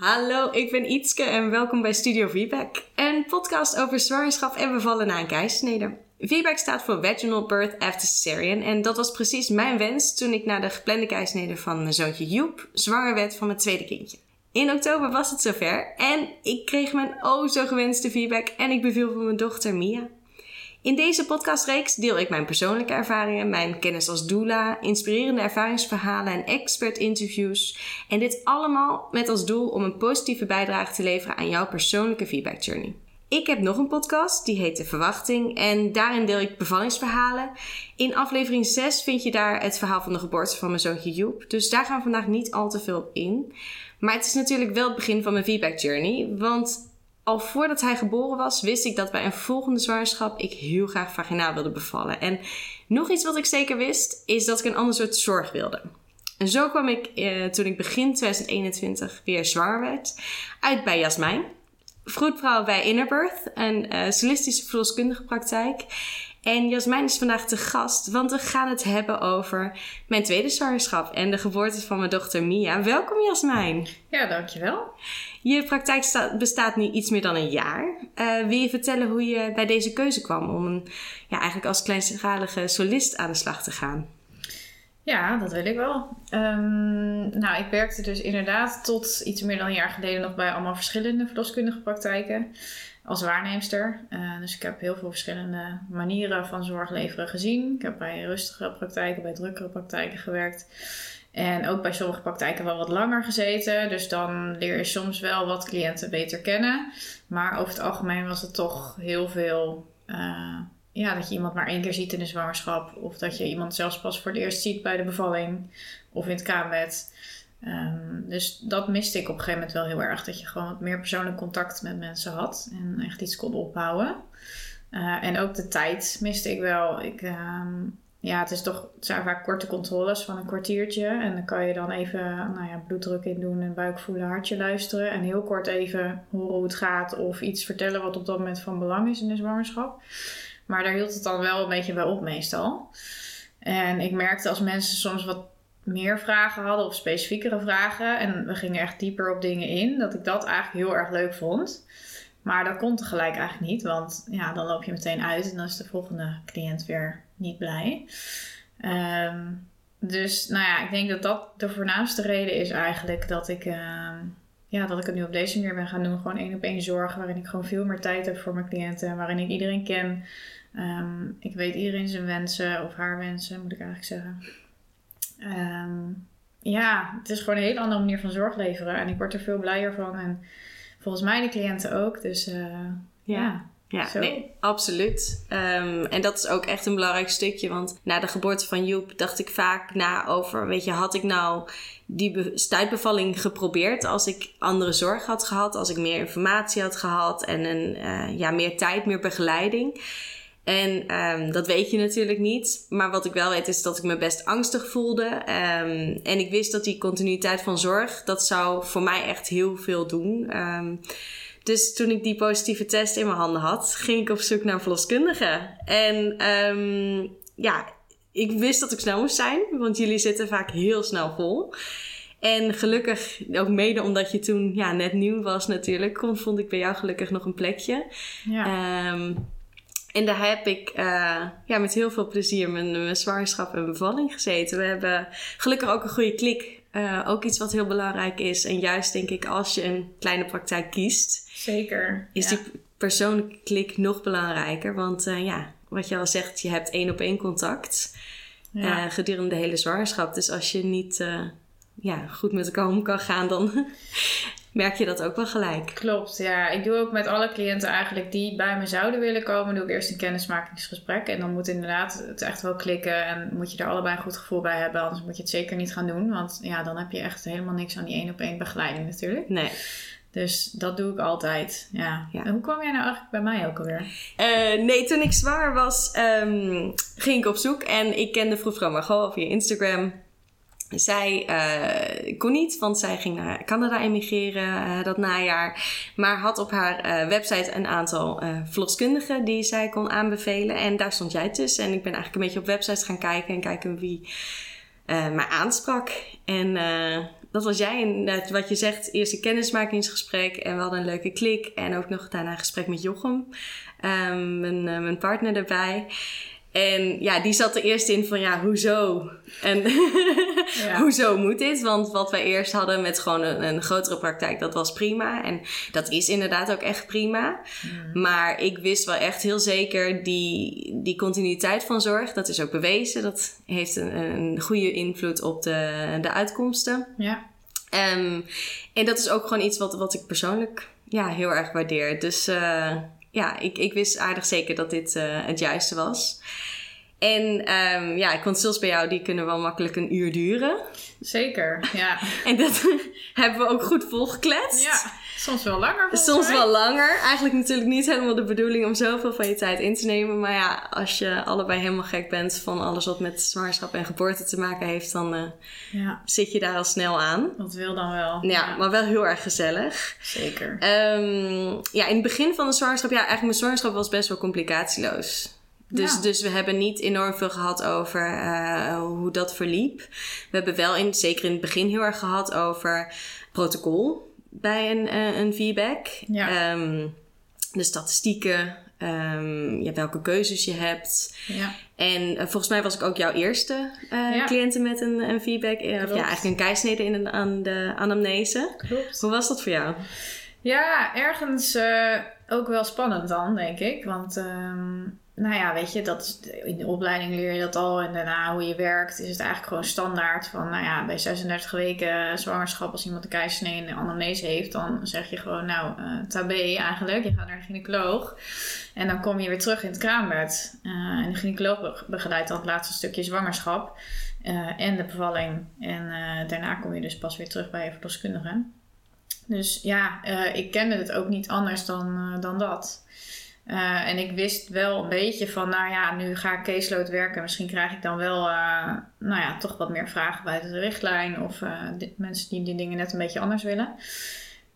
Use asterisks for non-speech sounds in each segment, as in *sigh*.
Hallo, ik ben Ietske en welkom bij Studio Feedback, een podcast over zwangerschap en bevallen na een keizersnede. Feedback staat voor Vaginal Birth After Cesarean en dat was precies mijn wens toen ik na de geplande keizersnede van mijn zoontje Joep zwanger werd van mijn tweede kindje. In oktober was het zover en ik kreeg mijn oh zo gewenste feedback en ik beviel voor mijn dochter Mia. In deze podcastreeks deel ik mijn persoonlijke ervaringen, mijn kennis als doula, inspirerende ervaringsverhalen en expert-interviews. En dit allemaal met als doel om een positieve bijdrage te leveren aan jouw persoonlijke feedback journey. Ik heb nog een podcast, die heet De Verwachting. En daarin deel ik bevallingsverhalen. In aflevering 6 vind je daar het verhaal van de geboorte van mijn zoontje Joep. Dus daar gaan we vandaag niet al te veel op in. Maar het is natuurlijk wel het begin van mijn feedback journey. Want al voordat hij geboren was, wist ik dat bij een volgende zwangerschap ik heel graag vaginaal wilde bevallen. En nog iets wat ik zeker wist, is dat ik een ander soort zorg wilde. En zo kwam ik eh, toen ik begin 2021 weer zwanger werd, uit bij Jasmijn. Vroedvrouw bij Innerbirth, een uh, solistische verloskundige praktijk. En Jasmijn is vandaag te gast, want we gaan het hebben over mijn tweede zwangerschap en de geboorte van mijn dochter Mia. Welkom Jasmijn. Ja, dankjewel. Je praktijk bestaat nu iets meer dan een jaar. Uh, wil je vertellen hoe je bij deze keuze kwam om een, ja, eigenlijk als kleinschalige solist aan de slag te gaan? Ja, dat wil ik wel. Um, nou, ik werkte dus inderdaad tot iets meer dan een jaar geleden nog bij allemaal verschillende verloskundige praktijken als waarneemster. Uh, dus ik heb heel veel verschillende manieren van zorg leveren gezien. Ik heb bij rustige praktijken, bij drukkere praktijken gewerkt. En ook bij sommige praktijken wel wat langer gezeten. Dus dan leer je soms wel wat cliënten beter kennen. Maar over het algemeen was het toch heel veel. Uh, ja, dat je iemand maar één keer ziet in de zwangerschap. Of dat je iemand zelfs pas voor het eerst ziet bij de bevalling. Of in het kaambed. Um, dus dat miste ik op een gegeven moment wel heel erg. Dat je gewoon wat meer persoonlijk contact met mensen had. En echt iets kon opbouwen. Uh, en ook de tijd miste ik wel. Ik, um, ja, het, is toch, zijn vaak korte controles van een kwartiertje. En dan kan je dan even nou ja, bloeddruk in doen en buik voelen, hartje luisteren. En heel kort even horen hoe het gaat of iets vertellen wat op dat moment van belang is in de zwangerschap. Maar daar hield het dan wel een beetje bij op meestal. En ik merkte als mensen soms wat meer vragen hadden of specifiekere vragen. En we gingen echt dieper op dingen in. Dat ik dat eigenlijk heel erg leuk vond. Maar dat kon tegelijk eigenlijk niet. Want ja, dan loop je meteen uit en dan is de volgende cliënt weer niet blij. Um, dus nou ja, ik denk dat dat de voornaamste reden is eigenlijk dat ik, uh, ja, dat ik het nu op deze manier ben gaan doen. Gewoon één op één zorg, waarin ik gewoon veel meer tijd heb voor mijn cliënten. Waarin ik iedereen ken. Um, ik weet iedereen zijn wensen of haar wensen, moet ik eigenlijk zeggen. Um, ja, het is gewoon een hele andere manier van zorg leveren. En ik word er veel blijer van. En volgens mij de cliënten ook. Dus uh, ja. ja. Ja, nee, absoluut. Um, en dat is ook echt een belangrijk stukje. Want na de geboorte van Joep dacht ik vaak na over... weet je, had ik nou die stuitbevalling geprobeerd... als ik andere zorg had gehad, als ik meer informatie had gehad... en een, uh, ja, meer tijd, meer begeleiding... En um, dat weet je natuurlijk niet. Maar wat ik wel weet is dat ik me best angstig voelde. Um, en ik wist dat die continuïteit van zorg, dat zou voor mij echt heel veel doen. Dus toen ik die positieve test in mijn handen had, ging ik op zoek naar een verloskundige. En um, ja, ik wist dat ik snel moest zijn, want jullie zitten vaak heel snel vol. En gelukkig, ook mede omdat je toen ja, net nieuw was natuurlijk, vond ik bij jou gelukkig nog een plekje. Ja. Um, en daar heb ik uh, ja, met heel veel plezier mijn, mijn zwangerschap en bevalling gezeten. We hebben gelukkig ook een goede klik. Uh, ook iets wat heel belangrijk is. En juist denk ik, als je een kleine praktijk kiest, Zeker. Is die persoonlijke klik nog belangrijker? Want uh, ja, wat je al zegt, je hebt één op één contact ja. uh, gedurende de hele zwangerschap. Dus als je niet ja, goed met elkaar om kan gaan, dan *laughs* merk je dat ook wel gelijk. Klopt, ja. Ik doe ook met alle cliënten eigenlijk die bij me zouden willen komen, doe ik eerst een kennismakingsgesprek. En dan moet inderdaad het echt wel klikken en moet je er allebei een goed gevoel bij hebben. Anders moet je het zeker niet gaan doen, want ja, dan heb je echt helemaal niks aan die één op één begeleiding natuurlijk. Nee. Dus dat doe ik altijd. Ja. ja. En hoe kwam jij nou eigenlijk bij mij ook alweer? Uh, nee, toen ik zwaar was, um, ging ik op zoek. En ik kende vroeger Margot via Instagram. Zij uh, kon niet, want zij ging naar Canada emigreren uh, dat najaar. Maar had op haar website een aantal verloskundigen die zij kon aanbevelen. En daar stond jij tussen. En ik ben eigenlijk een beetje op websites gaan kijken en kijken wie mij aansprak. En dat was jij. En wat je zegt, eerst een kennismakingsgesprek. En we hadden een leuke klik. En ook nog daarna een gesprek met Jochem, um, mijn, mijn partner erbij. En ja, die zat er eerst in van ja, hoezo? En *laughs* ja. hoezo moet dit? Want wat wij eerst hadden met gewoon een, een, grotere praktijk, dat was prima. En dat is inderdaad ook echt prima. Mm. Maar ik wist wel echt heel zeker die, die continuïteit van zorg, dat is ook bewezen. Dat heeft een, een goede invloed op de, de uitkomsten. Ja. Um, en dat is ook gewoon iets wat, wat ik persoonlijk ja, heel erg waardeer. Dus uh, ja, ik, ik wist aardig zeker dat dit uh, het juiste was. En um, ja, consults bij jou, die kunnen wel makkelijk een uur duren. Zeker, ja. *laughs* en dat *laughs* hebben we ook goed volgekletst. Ja, soms wel langer. Soms wel langer. Eigenlijk natuurlijk niet helemaal de bedoeling om zoveel van je tijd in te nemen. Maar ja, als je allebei helemaal gek bent van alles wat met zwangerschap en geboorte te maken heeft, dan uh, ja. zit je daar al snel aan. Dat wil dan wel. Ja, ja. maar wel heel erg gezellig. Zeker. Um, ja, in het begin van de zwangerschap, ja, eigenlijk mijn zwangerschap was best wel complicatieloos. Dus, dus we hebben niet enorm veel gehad over uh, hoe dat verliep. We hebben wel in, zeker in het begin heel erg gehad over protocol bij een, uh, een feedback. Ja. Um, de statistieken, um, ja, welke keuzes je hebt. Ja. En uh, volgens mij was ik ook jouw eerste ja. cliënten met een, een feedback. Of ja, eigenlijk een keisnede in een, aan de anamnese. Klopt. Hoe was dat voor jou? Ja, ergens ook wel spannend dan, denk ik. Want um, nou ja, weet je, dat is, in de opleiding leer je dat al. En daarna hoe je werkt, is het eigenlijk gewoon standaard. Van nou ja, bij 36 weken zwangerschap, als iemand een keizersnee en een anamnese heeft, dan zeg je gewoon, nou, uh, tabé eigenlijk. Je gaat naar de gynaecoloog. En dan kom je weer terug in het kraambed. Uh, en de gynaecoloog begeleidt dan het laatste stukje zwangerschap uh, en de bevalling. En daarna kom je dus pas weer terug bij je verloskundige. Dus ja, ik kende het ook niet anders dan, dan dat. Uh, en ik wist wel een beetje van, nou ja, nu ga ik caseload werken. Misschien krijg ik dan wel, uh, nou ja, toch wat meer vragen buiten de richtlijn. Of uh, mensen die die dingen net een beetje anders willen.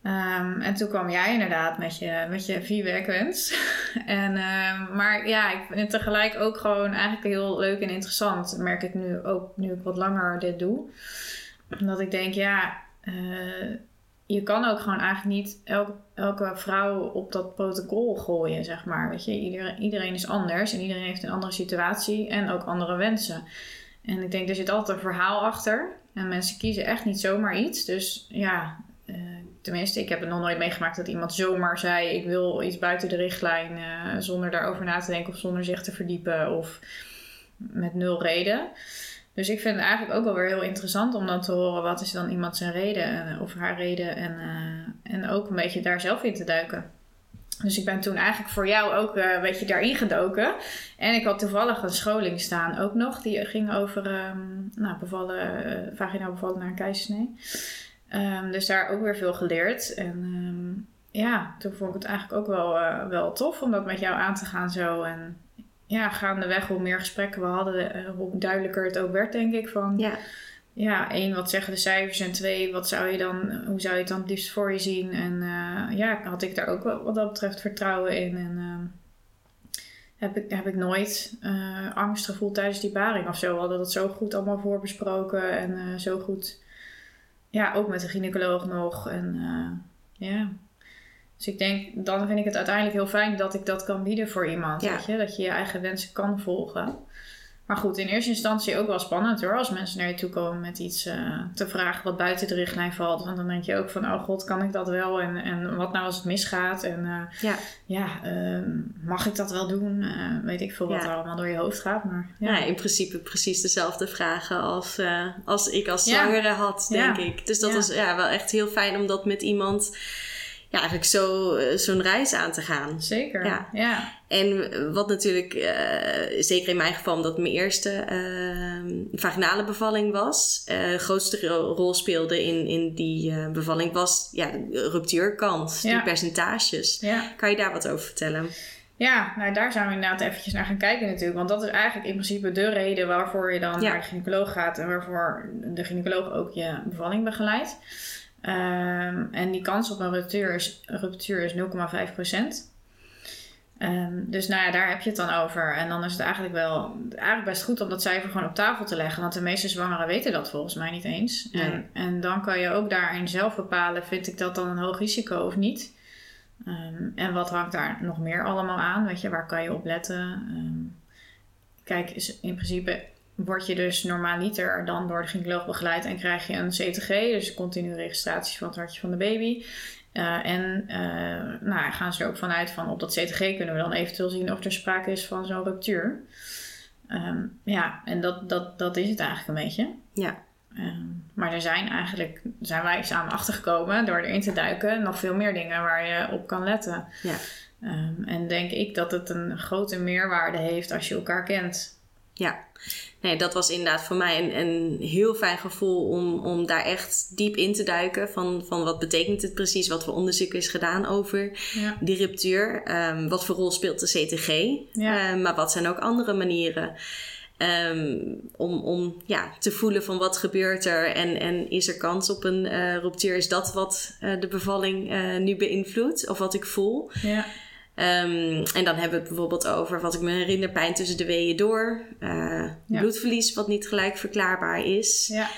Um, en toen kwam jij inderdaad met je, met je vierwerkwens. *laughs* en, uh, maar ja, ik vind het tegelijk ook gewoon eigenlijk heel leuk en interessant. Merk ik nu ook, nu ik wat langer dit doe. Omdat ik denk, ja, je kan ook gewoon eigenlijk niet elke, vrouw op dat protocol gooien, zeg maar. Weet je, iedereen, iedereen is anders en iedereen heeft een andere situatie en ook andere wensen. En ik denk, er zit altijd een verhaal achter. En mensen kiezen echt niet zomaar iets. Dus ja, uh, tenminste, ik heb het nog nooit meegemaakt dat iemand zomaar zei: Ik wil iets buiten de richtlijn, uh, zonder daarover na te denken of zonder zich te verdiepen of met nul reden. Dus ik vind het eigenlijk ook wel weer heel interessant om dan te horen wat is dan iemand zijn reden eh, of haar reden en, uh, en ook een beetje daar zelf in te duiken. Dus ik ben toen eigenlijk voor jou ook uh, een beetje daarin gedoken. En ik had toevallig een scholing staan ook nog. Die ging over um, nou, bevallen, vaginaal bevallen naar een keizersnee. Um, dus daar ook weer veel geleerd. En um, ja, toen vond ik het eigenlijk ook wel, wel tof om dat met jou aan te gaan zo. En ja, gaandeweg hoe meer gesprekken we hadden, eh, hoe duidelijker het ook werd, denk ik. Van, ja. ja, één, wat zeggen de cijfers? En twee, wat zou je dan, hoe zou je het dan het liefst voor je zien? En uh, ja, had ik daar ook wel, wat dat betreft vertrouwen in. En uh, heb, ik, heb ik nooit uh, angst gevoeld tijdens die baring of zo. We hadden dat zo goed allemaal voorbesproken en zo goed, ja, ook met de gynaecoloog nog. En ja, dus ik denk, dan vind ik het uiteindelijk heel fijn dat ik dat kan bieden voor iemand. Weet je? Dat je je eigen wensen kan volgen. Maar goed, in eerste instantie ook wel spannend hoor. Als mensen naar je toe komen met iets uh, te vragen wat buiten de richtlijn valt. Want dan denk je ook van, oh god, kan ik dat wel? En, en wat nou als het misgaat? En uh, ja, ja uh, mag ik dat wel doen? Eh, weet ik veel wat er allemaal door je hoofd gaat. Maar, ja. ja in principe precies dezelfde vragen als, als ik als zwangere had, denk ik. Dus dat is ja, wel echt heel fijn om dat met iemand ja, eigenlijk zo, eh, zo'n reis aan te gaan. Zeker, ja. ja. En wat natuurlijk, uh, zeker in mijn geval, omdat mijn eerste uh, vaginale bevalling was, uh, grootste rol speelde in, in die bevalling, was ja, de ruptuurkant, die percentages. Ja. Kan je daar wat over vertellen? Ja, nou daar zijn we inderdaad eventjes naar gaan kijken natuurlijk. Want dat is eigenlijk in principe de reden waarvoor je dan naar de gynaecoloog gaat en waarvoor de gynaecoloog ook je bevalling begeleidt. Um, en die kans op een ruptuur is, ruptuur is 0,5%. Ehm, dus nou ja, daar heb je het dan over. En dan is het eigenlijk wel eigenlijk best goed om dat cijfer gewoon op tafel te leggen. Want de meeste zwangeren weten dat volgens mij niet eens. Nee. En, en dan kan je ook daarin zelf bepalen, vind ik dat dan een hoog risico of niet. Ehm, en wat hangt daar nog meer allemaal aan? Weet je, waar kan je op letten? Ehm, kijk, is in principe word je dus normaliter dan door de gynaecoloog begeleid en krijg je een CTG, dus continue registratie van het hartje van de baby. Uh, en uh, nou, gaan ze er ook vanuit van op dat CTG kunnen we dan eventueel zien of er sprake is van zo'n ruptuur. Um, ja, en dat, dat, dat is het eigenlijk een beetje. Ja. Um, maar er zijn eigenlijk, zijn wij samen achtergekomen door erin te duiken, nog veel meer dingen waar je op kan letten. Ja. Um, en denk ik dat het een grote meerwaarde heeft als je elkaar kent. Ja, nee, dat was inderdaad voor mij een, een heel fijn gevoel om, om daar echt diep in te duiken. Van, van wat betekent het precies, wat voor onderzoek is gedaan over Ja. die ruptuur. Um, wat voor rol speelt de CTG? Ja. Um, maar wat zijn ook andere manieren um, om, om ja, te voelen van wat gebeurt er en, en is er kans op een uh, ruptuur? Is dat wat uh, de bevalling uh, nu beïnvloedt of wat ik voel? Ja. Um, en dan hebben we het bijvoorbeeld over wat ik me herinner, pijn tussen de weeën door. Uh, Ja. Bloedverlies wat niet gelijk verklaarbaar is. Ja.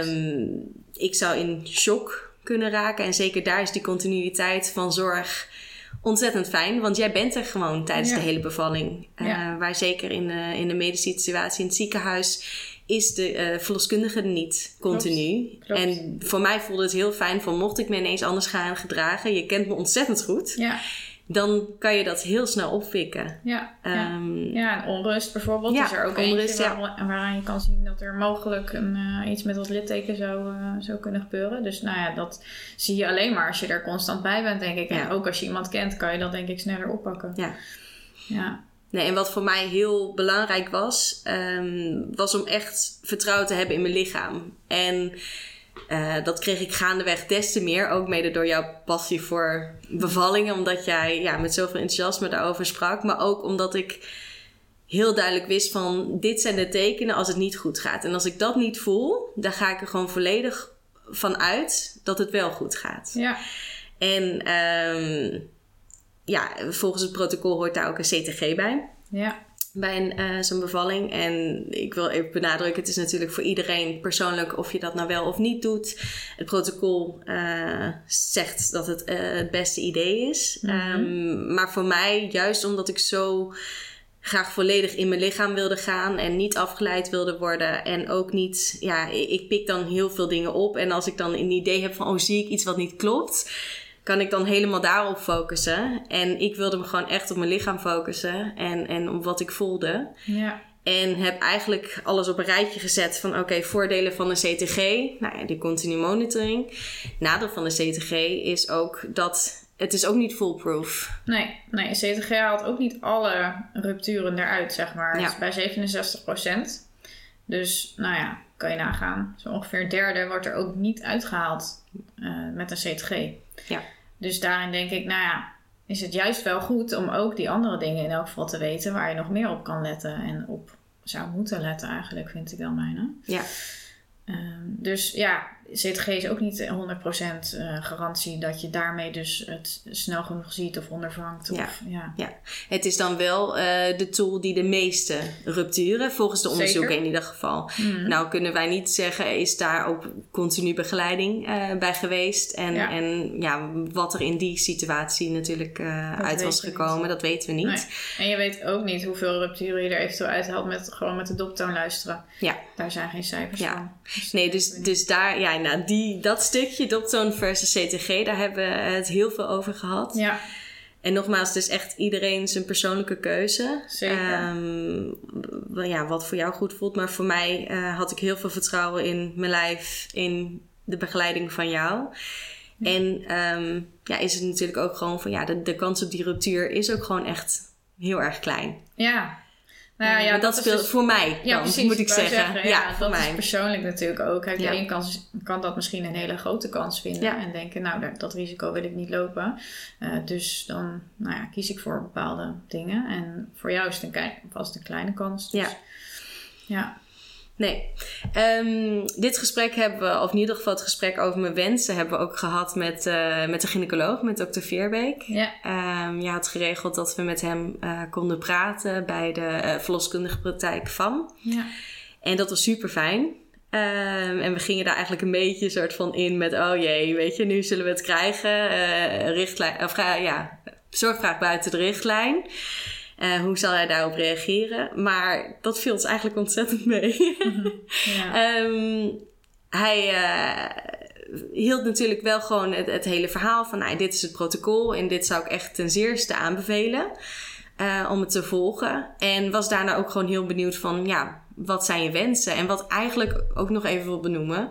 Um, ik zou in shock kunnen raken. En zeker daar is die continuïteit van zorg ontzettend fijn. Want jij bent er gewoon tijdens Ja. de hele bevalling. Uh, Ja. Waar zeker in, uh, in de medische situatie in het ziekenhuis is de uh, verloskundige er niet continu. Klopt. En voor mij voelde het heel fijn van mocht ik me ineens anders gaan gedragen. Je kent me ontzettend goed Ja. Dan kan je dat heel snel oppikken. Ja. Um, Ja, en onrust bijvoorbeeld Ja, is er ook onrust, eentje ja. waar- waaraan je kan zien dat er mogelijk een, eh, iets met dat litteken zou, eh, zou kunnen gebeuren. Dus nou ja, dat zie je alleen maar als je er constant bij bent, denk ik. En Ja. ook als je iemand kent, kan je dat denk ik sneller oppakken. Ja. Ja. Nee, en wat voor mij heel belangrijk was, um, was om echt vertrouwen te hebben in mijn lichaam. En uh, dat kreeg ik gaandeweg des te meer, ook mede door jouw passie voor bevallingen, omdat jij ja, met zoveel enthousiasme daarover sprak, maar ook omdat ik heel duidelijk wist van dit zijn de tekenen als het niet goed gaat. En als ik dat niet voel, dan ga ik er gewoon volledig van uit dat het wel goed gaat. Ja. En um, ja, volgens het protocol hoort daar ook een CTG bij. Ja. Bij een, uh, zo'n bevalling. En ik wil even benadrukken: het is natuurlijk voor iedereen persoonlijk of je dat nou wel of niet doet. Het protocol uh, zegt dat het uh, het beste idee is. Mhm. Um, maar voor mij, juist omdat ik zo graag volledig in mijn lichaam wilde gaan en niet afgeleid wilde worden. En ook niet, ja, ik pik dan heel veel dingen op. En als ik dan een idee heb van, oh, zie ik iets wat niet klopt, kan ik dan helemaal daarop focussen. En ik wilde me gewoon echt op mijn lichaam focussen en, en op wat ik voelde. Ja. En heb eigenlijk alles op een rijtje gezet van oké, okay, voordelen van de CTG. Nou ja, die continue monitoring. Nadeel van de CTG is ook dat het is ook niet foolproof. Nee, nee, CTG haalt ook niet alle rupturen eruit, zeg maar. Ja. Het is bij 67% Dus, nou ja, kan je nagaan. Zo ongeveer een derde wordt er ook niet uitgehaald uh, met een CTG. Ja. Dus daarin denk ik, nou ja, is het juist wel goed om ook die andere dingen in elk geval te weten... waar je nog meer op kan letten en op zou moeten letten eigenlijk, vind ik dan bijna. Ja. Um, dus ja, CTG is ook niet 100% uh, garantie dat je daarmee dus het snel genoeg ziet of ondervangt. Of, ja. Ja. ja, het is dan wel uh, de tool die de meeste rupturen, volgens de onderzoeken Zeker. in ieder geval. Mm. Nou kunnen wij niet zeggen, is daar ook continu begeleiding uh, bij geweest? En Ja. en ja, wat er in die situatie natuurlijk uh, uit was gekomen, niet. dat weten we niet. Nee. En je weet ook niet hoeveel rupturen je er eventueel uithaalt met gewoon met de doptoon luisteren. Ja. Daar zijn geen cijfers Ja. van. Dus Nee, dus, dus daar, ja, nou, die, dat stukje Doptone versus CTG, daar hebben we het heel veel over gehad. Ja, En nogmaals, dus echt iedereen zijn persoonlijke keuze. Zeker. Um, ja, wat voor jou goed voelt. Maar voor mij uh, had ik heel veel vertrouwen in mijn lijf, in de begeleiding van jou. Ja. En um, ja, is het natuurlijk ook gewoon van ja, de, de kans op die ruptuur is ook gewoon echt heel erg klein. ja. Nou ja, maar dat, is speelt dus- voor mij, Ja, dan, precies. moet ik zeggen. ja, ja, voor dat mij. is persoonlijk natuurlijk ook. Kijk, de een kan, kan dat misschien een hele grote kans vinden. En denken, nou, dat, dat risico wil ik niet lopen. Uh, dus dan nou ja, kies ik voor bepaalde dingen. En voor jou is het een, kei- was het een kleine kans. Dus, Ja. ja. Nee. Ehm, dit gesprek hebben we, of in ieder geval het gesprek over mijn wensen, hebben we ook gehad met, uh, met de gynaecoloog, met dokter Veerbeek. Ja. Um, je had geregeld dat we met hem uh, konden praten bij de uh, verloskundige praktijk van. Ja. En dat was super fijn. Um, en we gingen daar eigenlijk een beetje soort van in met, oh jee, weet je, nu zullen we het krijgen. richtlijn, of ja, zorgvraag buiten de richtlijn. Uh, hoe zal hij daarop reageren? Maar dat viel ons eigenlijk ontzettend mee. *laughs* ja. um, *laughs* hij uh, hield natuurlijk wel gewoon het, het hele verhaal van... Nou, dit is het protocol en dit zou ik echt ten zeerste aanbevelen... Uh, om het te volgen. En was daarna ook gewoon heel benieuwd van... ja, wat zijn je wensen? En wat eigenlijk ook nog even wil benoemen...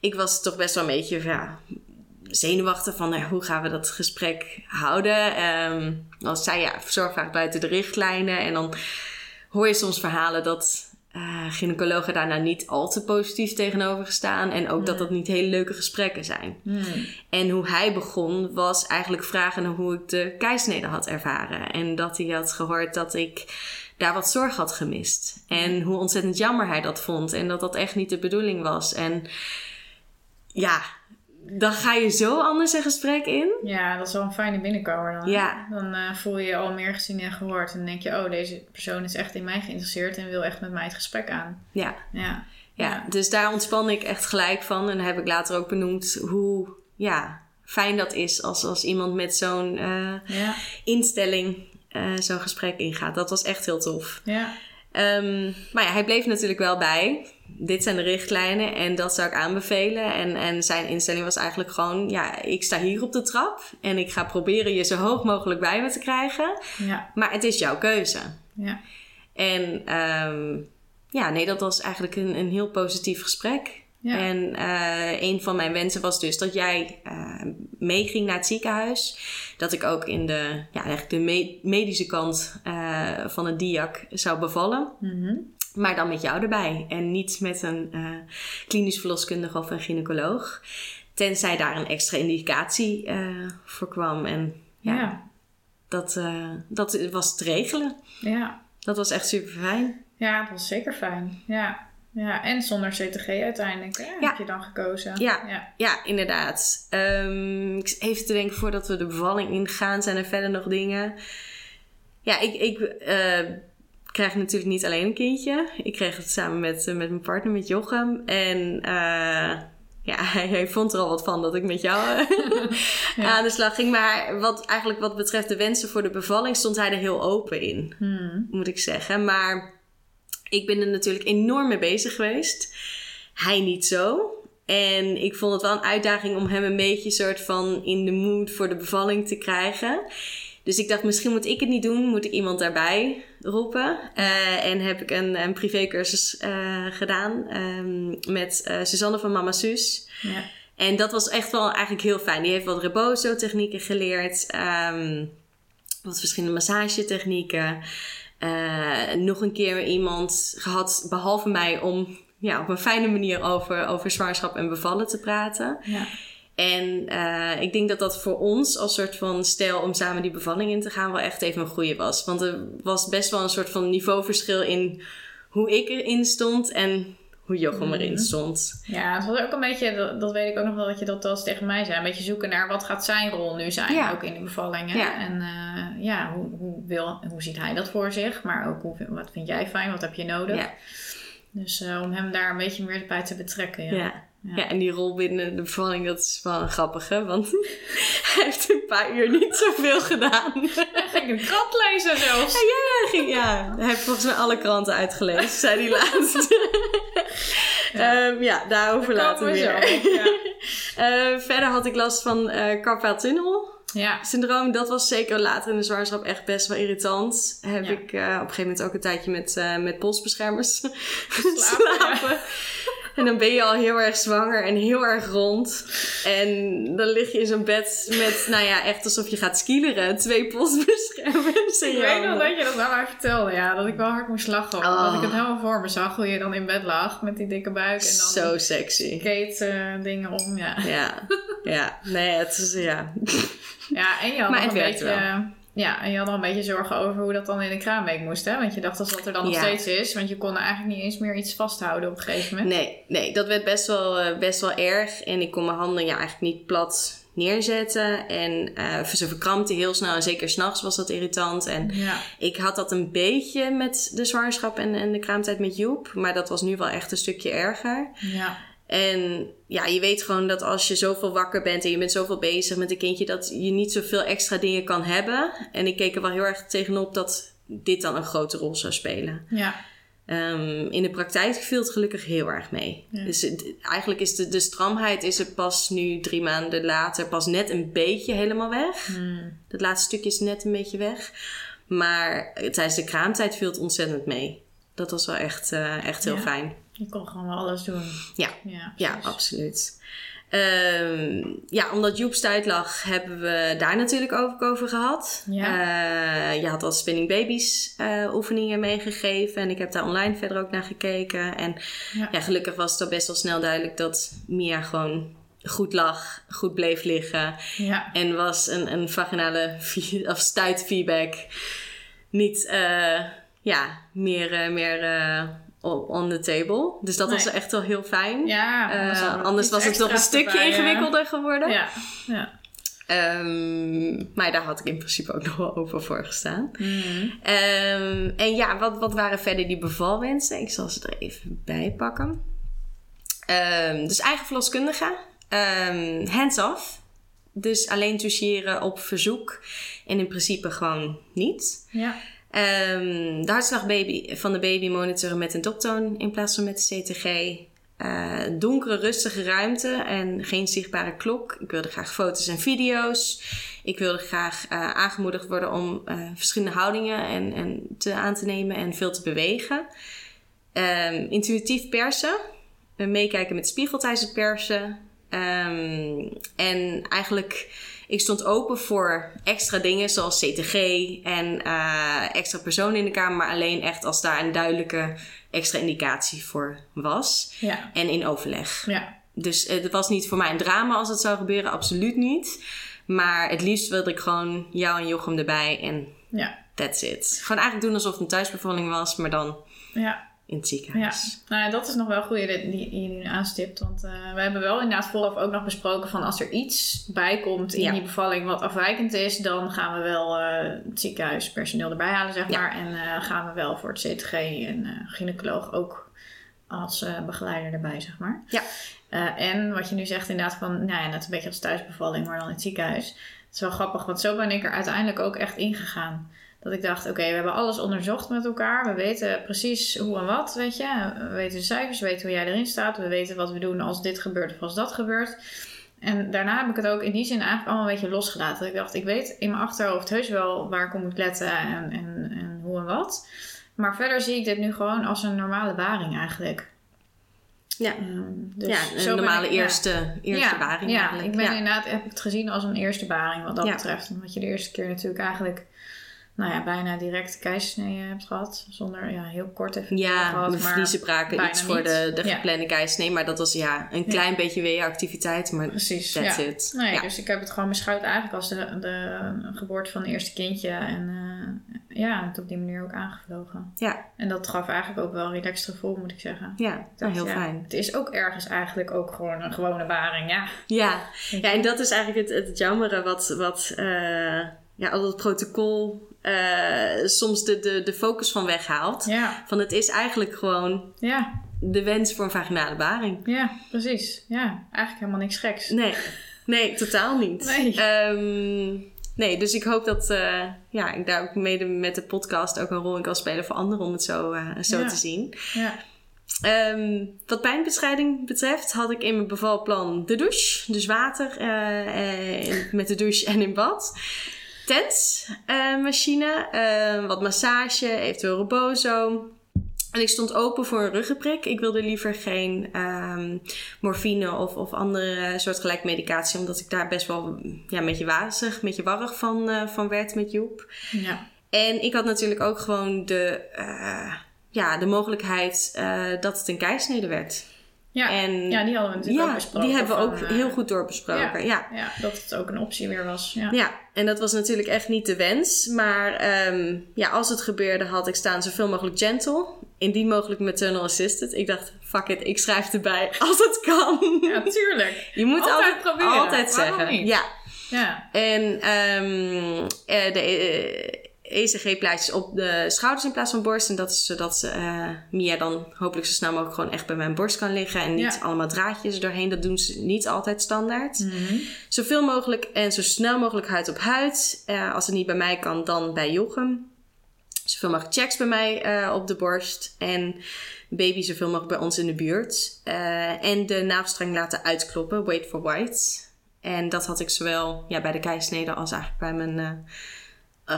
ik was toch best wel een beetje ja, zenuwachtig van nou, hoe gaan we dat gesprek houden. Um, als zij ja, zorgvraag buiten de richtlijnen. En dan hoor je soms verhalen dat uh, gynaecologen daar nou niet al te positief tegenover staan. En ook Hmm. dat dat niet hele leuke gesprekken zijn. Hmm. En hoe hij begon was eigenlijk vragen naar hoe ik de keisnede had ervaren. En dat hij had gehoord dat ik daar wat zorg had gemist. En hoe ontzettend jammer hij dat vond. En dat dat echt niet de bedoeling was. En ja, dan ga je zo anders een gesprek in. Ja, dat is wel een fijne binnenkomer dan. Ja. Dan eh, voel je je al meer gezien en gehoord. En dan denk je, oh, deze persoon is echt in mij geïnteresseerd en wil echt met mij het gesprek aan. Ja, Ja. ja. dus daar ontspan ik echt gelijk van. En heb ik later ook benoemd hoe ja, fijn dat is als, als iemand met zo'n uh, Ja. instelling uh, zo'n gesprek ingaat. Dat was echt heel tof. Ja. Um, maar ja, hij bleef natuurlijk wel bij. Dit zijn de richtlijnen en dat zou ik aanbevelen. En, en zijn instelling was eigenlijk gewoon: ja, ik sta hier op de trap en ik ga proberen je zo hoog mogelijk bij me te krijgen. Ja. Maar het is jouw keuze. Ja. En um, ja, nee, dat was eigenlijk een, een heel positief gesprek. Ja. En uh, een van mijn wensen was dus dat jij uh, meeging naar het ziekenhuis. Dat ik ook in de, ja, eigenlijk de me medische kant uh, van het diak zou bevallen. Mm -hmm. Maar dan met jou erbij. En niet met een uh, klinisch verloskundige of een gynaecoloog. Tenzij daar een extra indicatie uh, voor kwam. En ja, ja. Dat, uh, dat was te regelen. Ja. Dat was echt super fijn. Ja, dat was zeker fijn. Ja. Ja, en zonder CTG uiteindelijk hè? Ja. heb je dan gekozen. Ja, ja. ja inderdaad. Um, ik even te denken voordat we de bevalling ingaan. Zijn er verder nog dingen? Ja, ik, ik uh, krijg natuurlijk niet alleen een kindje. Ik kreeg het samen met, uh, met mijn partner, met Jochem. En uh, ja, *laughs* hij, hij, vond er al wat van dat ik met jou *laughs* ja. aan de slag ging. Maar wat eigenlijk wat betreft de wensen voor de bevalling stond hij er heel open in. Hmm. Moet ik zeggen. Maar ik ben er natuurlijk enorm mee bezig geweest. Hij niet zo. En ik vond het wel een uitdaging om hem een beetje soort van in de mood voor de bevalling te krijgen. Dus ik dacht, misschien moet ik het niet doen. Moet ik iemand daarbij roepen. Uh, en heb ik een, een privécursus uh, gedaan um, met uh, Suzanne van Mama Sus. Ja. En dat was echt wel eigenlijk heel fijn. Die heeft wat rebozo-technieken geleerd. Um, wat verschillende massagetechnieken. Nog een keer iemand gehad, behalve mij, om ja, op een fijne manier over, over zwangerschap en bevallen te praten. Ja. En uh, ik denk dat dat voor ons als soort van stijl om samen die bevalling in te gaan wel echt even een goede was. Want er was best wel een soort van niveauverschil in hoe ik erin stond en hoe Jochem mm. erin stond. Ja, het was ook een beetje, dat, dat, weet ik ook nog wel dat je dat wel eens tegen mij zei. Een beetje zoeken naar wat gaat zijn rol nu zijn, ja. ook in de bevallingen. Ja. En uh, ja, hoe, hoe, wil, hoe ziet hij dat voor zich? Maar ook hoe, wat vind jij fijn, wat heb je nodig? Ja. Dus uh, om hem daar een beetje meer bij te betrekken. Ja. Ja. En die rol binnen de bevalling, dat is wel grappig, hè? Want *laughs* hij heeft een paar uur niet zoveel gedaan. Hij ging een krant lezen zelfs. Ja, ja, hij, ging, ja. hij heeft volgens mij alle kranten uitgelezen, zei die laatste. *laughs* ja, um, ja daarover later weer. Zo, ja. uh, *laughs* verder had ik last van uh, carpal tunnel. Ja. Syndroom, dat was zeker later in de zwangerschap echt best wel irritant. Heb ik uh, op een gegeven moment ook een tijdje met, uh, met polsbeschermers Slapen, slapen. En dan ben je al heel erg zwanger en heel erg rond. En dan lig je in zo'n bed met, nou ja, echt alsof je gaat skileren. Twee polsbeschermers in Ik weet nog dat je dat aan mij vertelde, ja. Dat ik wel hard moest lachen. Omdat Oh. ik het helemaal voor me zag. Hoe je dan in bed lag met die dikke buik. En dan Zo sexy. skate eh, dingen om, ja. Ja, ja. Nee, het is, ja. Ja, en je had Maar nog een beetje... Ja, en je had al een beetje zorgen over hoe dat dan in de kraamweek moest, hè? Want je dacht dat dat er dan nog Ja. steeds is. Want je kon er eigenlijk niet eens meer iets vasthouden op een gegeven moment. Nee, nee, dat werd best wel, eh, best wel erg. En ik kon mijn handen ja, eigenlijk niet plat neerzetten. En eh, ze verkrampte heel snel. En zeker s'nachts was dat irritant. En Ja, ik had dat een beetje met de zwangerschap en, en de kraamtijd met Joep. Maar dat was nu wel echt een stukje erger. ja, En ja, je weet gewoon dat als je zoveel wakker bent en je bent zoveel bezig met een kindje, dat je niet zoveel extra dingen kan hebben. En ik keek er wel heel erg tegenop dat dit dan een grote rol zou spelen. ja, Ehm, in de praktijk viel het gelukkig heel erg mee. Ja. Dus het- eigenlijk is de, de stramheid is er pas nu drie maanden later pas net een beetje helemaal weg. Hmm. Het laatste stukje is net een beetje weg. Maar tijdens de kraamtijd viel het ontzettend mee. Dat was wel echt, eh, echt heel Ja. fijn. Je kon gewoon wel alles doen. Ja. Ja, absoluut. Ehm, ja, omdat Joep stuit lag, hebben we daar natuurlijk ook over gehad. Ja. Eh, je had al Spinning Babies eh, oefeningen meegegeven. En ik heb daar online verder ook naar gekeken. En Ja. ja. gelukkig was het al best wel snel duidelijk dat Mia gewoon goed lag, goed bleef liggen. Ja, En was een, een vaginale of stuitfeedback niet eh, ja, meer, meer on the table. Dus dat was echt wel heel fijn. ja Eh, nog anders was het nog een stukje erbij, ja. ingewikkelder geworden. Ja, ja. Ehm, maar daar had ik in principe ook nog wel open voor gestaan. Mhm. Ehm, en ja, wat, wat waren verder die bevalwensen? Ik zal ze er even bij pakken. Ehm, dus eigen verloskundige. Ehm hands-off. Dus alleen toucheren op verzoek. En in principe gewoon niet. ja. Ehm, de hartslag baby, van de baby monitoren met een doptoon in plaats van met de CTG. Eh, donkere, rustige ruimte en geen zichtbare klok. Ik wilde graag foto's en video's. Ik wilde graag eh, aangemoedigd worden om eh, verschillende houdingen en, en te, aan te nemen en veel te bewegen. Ehm, intuïtief persen. Meekijken met spiegel tijdens het persen. Ehm, en eigenlijk, ik stond open voor extra dingen zoals CTG en eh, extra personen in de kamer. Maar alleen echt als daar een duidelijke extra indicatie voor was. Ja, En in overleg. ja, Dus eh, het was niet voor mij een drama als het zou gebeuren, absoluut niet. Maar het liefst wilde ik gewoon jou en Jochem erbij en ja, that's it. Gewoon eigenlijk doen alsof het een thuisbevalling was, maar dan ja. In het Ja, ziekenhuis. nou ja, dat is nog wel goed die, die je nu aanstipt. Want eh, we hebben wel inderdaad vooraf ook nog besproken van als er iets bij komt in Ja. die bevalling wat afwijkend is, dan gaan we wel eh, het ziekenhuispersoneel erbij halen, zeg Ja. maar. En eh, gaan we wel voor het CTG en gynaecoloog ook als begeleider erbij, zeg maar. Ja. En wat je nu zegt inderdaad van, nou ja, net een beetje als thuisbevalling, maar dan in het ziekenhuis. Het is wel grappig, want zo ben ik er uiteindelijk ook echt ingegaan. Dat ik dacht, oké, we hebben alles onderzocht met elkaar. We weten precies hoe en wat, weet je. We weten de cijfers, we weten hoe jij erin staat. We weten wat we doen als dit gebeurt of als dat gebeurt. En daarna heb ik het ook in die zin eigenlijk allemaal een beetje losgelaten. Dat ik dacht, ik weet in mijn achterhoofd heus wel waar ik op moet letten en, en, en hoe en wat. Maar verder zie ik dit nu gewoon als een normale baring eigenlijk. Ja. Ehm, dus ja, een normale ik- ja. eerste, eerste ja, baring ja, eigenlijk. ik ben inderdaad, heb ik het gezien als een eerste baring wat dat betreft. Omdat je de eerste keer natuurlijk eigenlijk, nou ja, bijna direct keizersnee hebt gehad. Zonder, ja, heel kort even Ja, gehad. mijn maar vliezen braken iets voor niet. de, de Ja. geplande keizersnee. Maar dat was ja, een klein beetje weeactiviteit, maar Precies, that's ja. it. Nee, ja. dus ik heb het gewoon beschouwd eigenlijk als de, de geboorte van het eerste kindje. En eh, ja, het op die manier ook aangevlogen. ja, En dat gaf eigenlijk ook wel een relaxed gevoel, moet ik zeggen. ja, nou, heel Ja, fijn. Het is ook ergens eigenlijk ook gewoon een gewone baring, ja. Ja. ja, en dat is eigenlijk het, het jammere wat, wat eh, ja, al het protocol eh, soms de, de, de focus van weghaalt. Ja, Van het is eigenlijk gewoon ja, de wens voor een vaginale baring. ja, precies. Ja, eigenlijk helemaal niks geks. Nee, nee, totaal niet. Nee. Ehm, nee, dus ik hoop dat eh, ja, ik daar ook mede met de podcast ook een rol in kan spelen voor anderen om het zo, eh, zo Ja. te zien. Ja, Ehm, wat pijnbestrijding betreft had ik in mijn bevalplan de douche. Dus water met de douche en in bad. Tentmachine, eh, wat massage, eventueel rebozo. En ik stond open voor een ruggenprik. Ik wilde liever geen ehm, morfine of, of andere soortgelijke medicatie. Omdat ik daar best wel ja, een beetje wazig, een beetje warrig van, eh, van werd met Joep. ja, En ik had natuurlijk ook gewoon de, eh, ja, de mogelijkheid eh, dat het een keisnede werd. Ja, En ja die hadden we natuurlijk ook ja, besproken. die hebben we ook van, eh, heel goed doorbesproken. Ja. Ja, dat het ook een optie weer was. Ja. Ja, en dat was natuurlijk echt niet de wens. Maar ehm, ja, als het gebeurde, had ik staan zoveel mogelijk gentle. Indien mogelijk maternal assisted. Ik dacht, fuck it, ik schrijf erbij *laughs* als het kan. Ja, tuurlijk. Je moet Altijd altijd, proberen. altijd zeggen. niet? Ja, Ja. en ehm, eh, de eh, ECG-plaatjes op de schouders in plaats van borst. En dat is zodat eh, Mia dan hopelijk zo snel mogelijk gewoon echt bij mijn borst kan liggen. En niet Ja. allemaal draadjes doorheen. Dat doen ze niet altijd standaard. Mhm. Zoveel mogelijk en zo snel mogelijk huid op huid. Eh, als het niet bij mij kan, dan bij Jochem. Zoveel mogelijk checks bij mij eh, op de borst. En baby zoveel mogelijk bij ons in de buurt. En de navelstreng laten uitkloppen. Wait for white. En dat had ik zowel ja, bij de keisnede als eigenlijk bij mijn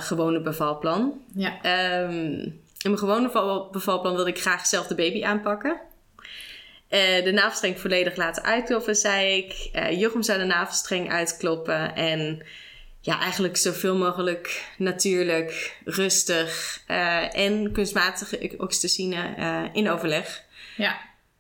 gewone bevalplan. Ja. Ehm, in mijn gewone beval- bevalplan wilde ik graag zelf de baby aanpakken. Eh, de navelstreng volledig laten uitkloppen, zei ik. Eh Jochem zou de navelstreng uitkloppen. En ja, eigenlijk zoveel mogelijk natuurlijk, rustig eh, en kunstmatige oxytocine eh, in overleg. Ja.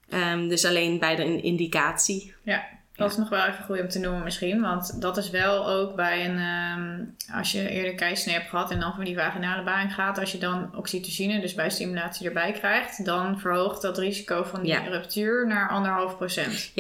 Ehm, dus alleen bij de indicatie. Ja, dat is nog wel even goed om te noemen misschien. Want dat is wel ook bij een... ehm, als je eerder keisnee hebt gehad en dan voor die vaginale baring gaat... als je dan oxytocine, dus bij stimulatie erbij krijgt... dan verhoogt dat risico van die Ja. ruptuur naar anderhalf procent.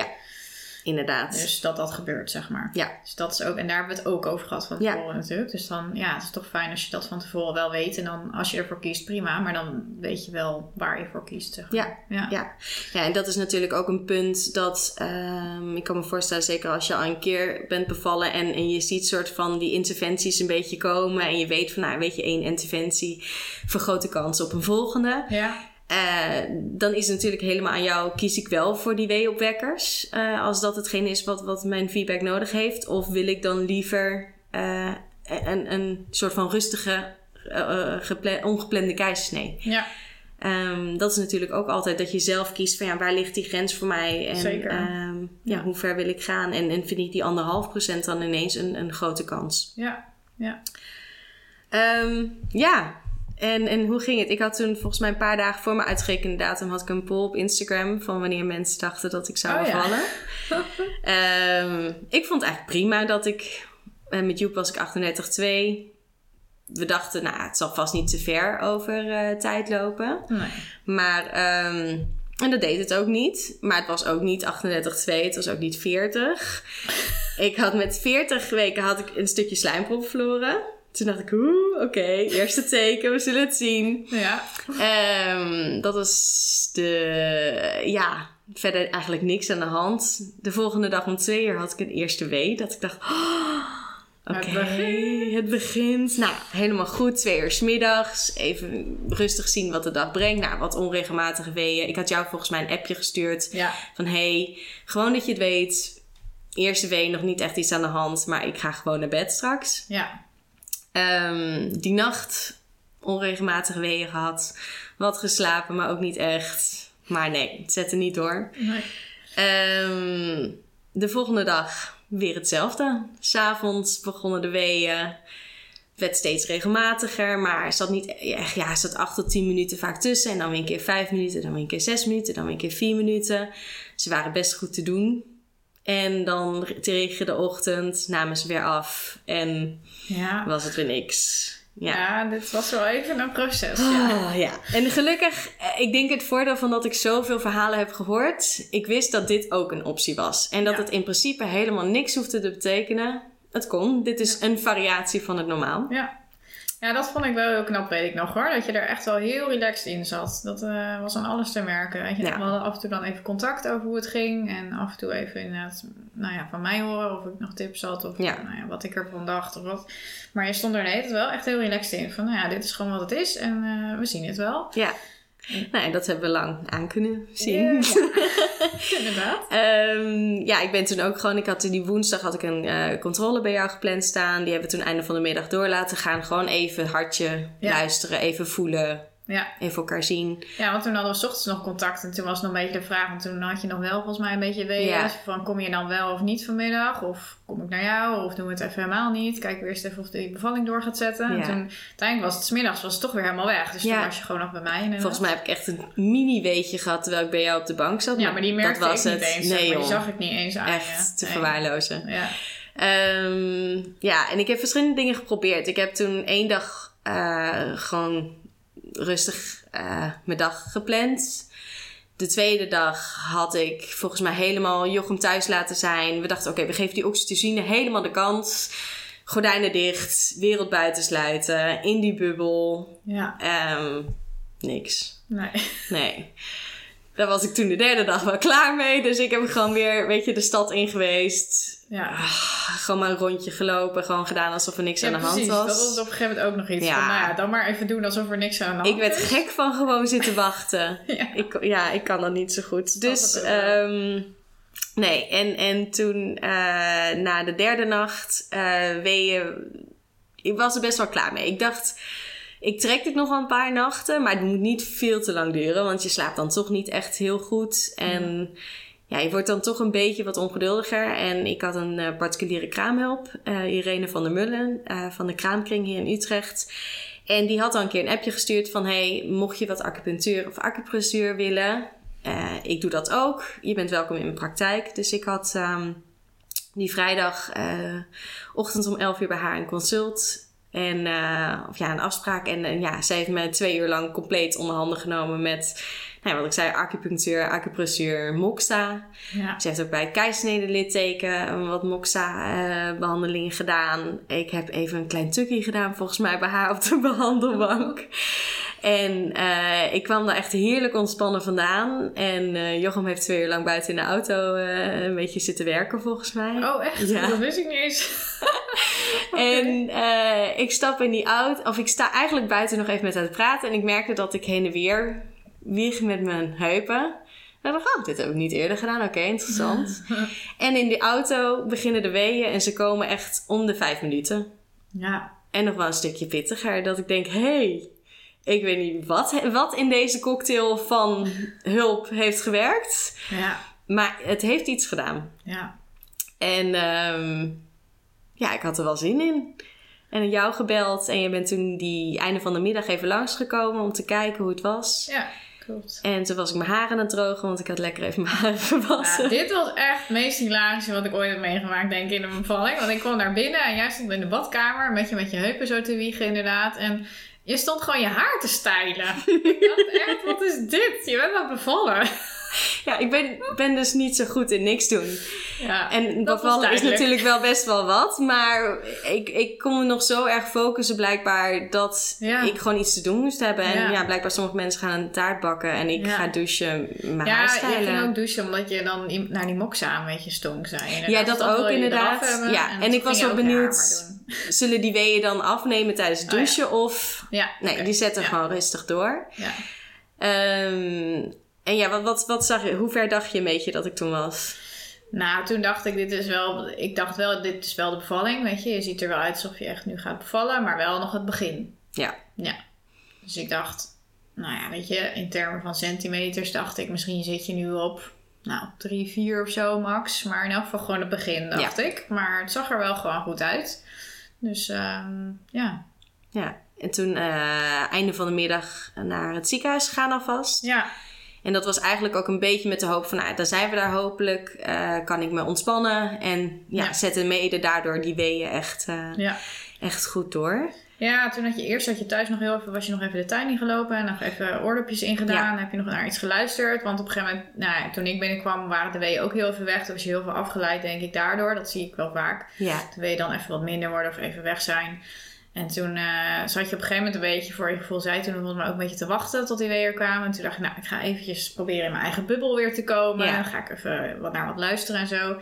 Inderdaad. Dus dat dat gebeurt, zeg maar. Ja. Dus dat is ook... En daar hebben we het ook over gehad van Ja. tevoren natuurlijk. Dus dan, ja, het is toch fijn als je dat van tevoren wel weet. En dan, als je ervoor kiest, prima. Maar dan weet je wel waar je voor kiest, zeg maar. Ja. Ja. Ja, en dat is natuurlijk ook een punt dat ehm, ik kan me voorstellen, zeker als je al een keer bent bevallen en, en je ziet soort van die interventies een beetje komen en je weet van, nou, weet je, één interventie vergroot de kans op een volgende. ja. Eh, dan is het natuurlijk helemaal aan jou, kies ik wel voor die weeopwekkers, eh, als dat hetgeen is wat, wat mijn feedback nodig heeft, of wil ik dan liever eh, een, een soort van rustige, gepla- ongeplande keizersnee. ja. Ehm, dat is natuurlijk ook altijd dat je zelf kiest van ja, waar ligt die grens voor mij? En Zeker. ehm, ja, hoe ver wil ik gaan? En, en vind ik die anderhalf procent dan ineens een, een grote kans? ja. ja. Ehm, ja, en, en hoe ging het? Ik had toen volgens mij een paar dagen voor mijn uitgerekende datum had ik een poll op Instagram van wanneer mensen dachten dat ik zou Oh ja. bevallen. *laughs* Ehm, ik vond het eigenlijk prima dat ik, eh, met Joep was ik 38,2. We dachten, nou, het zal vast niet te ver over eh, tijd lopen. Nee. Maar, ehm, en dat deed het ook niet. Maar het was ook niet 38,2, het was ook niet 40. ik had met 40 weken had ik een stukje slijmprop verloren. Toen dacht ik, oeh, oké, eerste teken, we zullen het zien. Ja. Ehm, dat was de, ja, verder eigenlijk niks aan de hand. De volgende dag om twee uur had ik een eerste wee. Dat ik dacht, oh, oké, Het begint. het begint. Nou, helemaal goed. Twee uur 's middags. Even rustig zien wat de dag brengt. Nou, wat onregelmatige weeën. Ik had jou volgens mij een appje gestuurd. Ja. Van, hey, gewoon dat je het weet. Eerste wee, nog niet echt iets aan de hand. Maar ik ga gewoon naar bed straks. Ja. Ehm, die nacht onregelmatige weeën gehad. Wat geslapen, maar ook niet echt. Maar nee, het zette niet door. Nee. Ehm, de volgende dag weer hetzelfde. S'avonds begonnen de weeën. Werd steeds regelmatiger, maar zat niet echt, ja, zat 8 tot 10 minuten vaak tussen. En dan weer een keer 5 minuten, dan weer een keer 6 minuten, dan weer een keer 4 minuten. Ze waren best goed te doen. En dan tegen de ochtend namen ze weer af en Ja. was het weer niks. Ja. Ja, dit was wel even een proces. Ja. Ah, ja. En gelukkig, eh, ik denk het voordeel van dat ik zoveel verhalen heb gehoord. Ik wist dat dit ook een optie was. En dat Ja. het in principe helemaal niks hoefde te betekenen. Het kon. Dit is een variatie van het normaal. Ja. Ja, dat vond ik wel heel knap, weet ik nog hoor. Dat je er echt wel heel relaxed in zat. Dat eh, was aan alles te merken. Weet je, Ja. We hadden af en toe dan even contact over hoe het ging. En af en toe even inderdaad, nou ja, van mij horen of ik nog tips had. Of Ja. nou ja, wat ik ervan dacht of wat. Maar je stond er net wel echt heel relaxed in. Van nou ja, dit is gewoon wat het is. En eh, we zien het wel. Ja. Nou, en dat hebben we lang aan kunnen zien. Ja, *laughs* inderdaad. Ehm, ja, ik ben toen ook gewoon... Ik had die woensdag had ik een eh, controle bij jou gepland staan. Die hebben we toen einde van de middag door laten gaan. Gewoon even hartje Ja. luisteren, even voelen. Ja. Even elkaar zien. ja, want toen hadden we 's ochtends nog contact. En toen was het nog een beetje de vraag. Want toen had je nog wel volgens mij een beetje weeën. Ja. Van kom je dan wel of niet vanmiddag? Of kom ik naar jou? Of doen we het even helemaal niet? Kijken we eerst even of die bevalling door gaat zetten. Ja. En toen uiteindelijk was het 's middags was het toch weer helemaal weg. Dus Ja. toen was je gewoon nog bij mij. inderdaad. Volgens mij heb ik echt een mini weetje gehad terwijl ik bij jou op de bank zat. Ja, maar die merkte dat was ik niet het. eens. Nee, maar die zag ik niet eens aan Echt je. te Nee. verwaarlozen. Ja. Ehm, ja, en ik heb verschillende dingen geprobeerd. Ik heb toen één dag eh, gewoon rustig eh, mijn dag gepland. De tweede dag had ik volgens mij helemaal Jochem thuis laten zijn. We dachten, oké, we geven die oxytocine helemaal de kans. Gordijnen dicht, wereld buiten sluiten, in die bubbel. ja, Ehm, niks. nee. Nee. Daar was ik toen de derde dag wel klaar mee. Dus ik heb gewoon weer, weet je, de stad in geweest. Ja. Gewoon maar een rondje gelopen. Gewoon gedaan alsof er niks Ja, aan de precies. hand Dat was. was op een gegeven moment ook nog iets Ja. van, nou ja, dan maar even doen alsof er niks aan de hand Ik werd gek van gewoon zitten *laughs* wachten. Ja. Ik, ja, ik kan dat niet zo goed. Dus, ehm, nee. En, en toen, eh, na de derde nacht, eh weeën... Ik was er best wel klaar mee. Ik dacht, ik trek dit nog een paar nachten. Maar het moet niet veel te lang duren. Want je slaapt dan toch niet echt heel goed. En ja, je wordt dan toch een beetje wat ongeduldiger. En ik had een eh, particuliere kraamhulp. eh, Irene van der Mullen eh, van de Kraamkring hier in Utrecht. En die had al een keer een appje gestuurd van... hey, mocht je wat acupunctuur of acupressuur willen... ik doe dat ook. Je bent welkom in mijn praktijk. Dus ik had ehm, die vrijdag eh, ochtend om 11 uur bij haar een consult... En, eh, of ja, een afspraak. En eh, ja, zij heeft me twee uur lang compleet onder handen genomen met, nou, wat ik zei, acupunctuur, acupressuur, moxa. Ja. Ze heeft ook bij het keizersnede-litteken eh, wat moxa-behandelingen gedaan. Ik heb even een klein tukkie gedaan, volgens mij, bij haar op de *laughs* behandelbank. En eh, ik kwam daar echt heerlijk ontspannen vandaan. En eh Jochem heeft twee uur lang buiten in de auto eh, een beetje zitten werken, volgens mij. Oh, echt? Ja. Dat wist ik niet eens. *laughs* En *laughs* eh, ik stap in die auto, of ik sta eigenlijk buiten nog even met haar te praten. En ik merkte dat ik heen en weer wieg met mijn heupen. En ik dacht, oh, dit heb ik niet eerder gedaan. Oké, interessant. *laughs* en in die auto beginnen de weeën en ze komen echt om de vijf minuten. Ja. En nog wel een stukje pittiger. Dat ik denk, hé, hey, ik weet niet wat, wat in deze cocktail van hulp heeft gewerkt. Ja. Maar het heeft iets gedaan. Ja. En ehm, ja, ik had er wel zin in. En jou gebeld. En je bent toen die einde van de middag even langsgekomen om te kijken hoe het was. Ja, klopt. En toen was ik mijn haren aan het drogen, want ik had lekker even mijn haren gewassen. Ja, dit was echt het meest hilarische wat ik ooit heb meegemaakt, denk ik, in een bevalling. Want ik kwam naar binnen en jij stond in de badkamer met je met je heupen zo te wiegen, inderdaad. En je stond gewoon je haar te stylen. ik dacht echt, wat is dit? Je bent aan het bevallen. *laughs* Ja, ik ben, ben dus niet zo goed in niks doen. Ja, En dat bevallen is natuurlijk wel best wel wat. Maar ik, ik kon me nog zo erg focussen blijkbaar dat Ja. ik gewoon iets te doen moest hebben. En Ja. ja, blijkbaar sommige mensen gaan een taart bakken en ik Ja. ga douchen, mijn haar Ja, je ging ook douchen omdat je dan naar die moxa een beetje stonk, zei je. Ja, dat ook wil je inderdaad. Ja, en ik was wel ook benieuwd-. Zullen die weeën dan afnemen tijdens het Oh, ja. douchen of... Ja, Nee, die zetten Ja. gewoon rustig door. Ja. Ehm, en ja, wat, wat, wat zag je? Hoe ver dacht je een beetje dat ik toen was? Nou, toen dacht ik, dit is wel... Ik dacht wel, dit is wel de bevalling, weet je. Je ziet er wel uit alsof je echt nu gaat bevallen, maar wel nog het begin. Ja. Ja. Dus ik dacht, nou ja, weet je, in termen van centimeters dacht ik, misschien zit je nu op, nou, drie, vier of zo max. Maar in elk geval gewoon het begin, dacht ik. Maar het zag er wel gewoon goed uit. Dus, ehm, ja. Ja. En toen eh, einde van de middag naar het ziekenhuis gegaan alvast. Ja, En dat was eigenlijk ook een beetje met de hoop van, nou, dan zijn we daar hopelijk. eh, kan ik me ontspannen. En ja, Ja. zetten mede daardoor die weeën echt, eh, ja. echt goed door. Ja, toen had je eerst dat je thuis nog heel even, was je nog even de tuin in gelopen en nog even oordopjes ingedaan. Ja. Heb je nog naar iets geluisterd? Want op een gegeven moment, nou ja, toen ik binnenkwam, waren de weeën ook heel even weg. Toen was je heel veel afgeleid, denk ik, daardoor. Dat zie ik wel vaak. Ja. De weeën dan even wat minder worden of even weg zijn. En toen eh, zat je op een gegeven moment een beetje, voor je gevoel zei toen volgens mij ook een beetje te wachten tot die weeën er kwamen. En toen dacht ik, nou, ik ga eventjes proberen in mijn eigen bubbel weer te komen. Ja. Dan ga ik even wat naar wat luisteren en zo.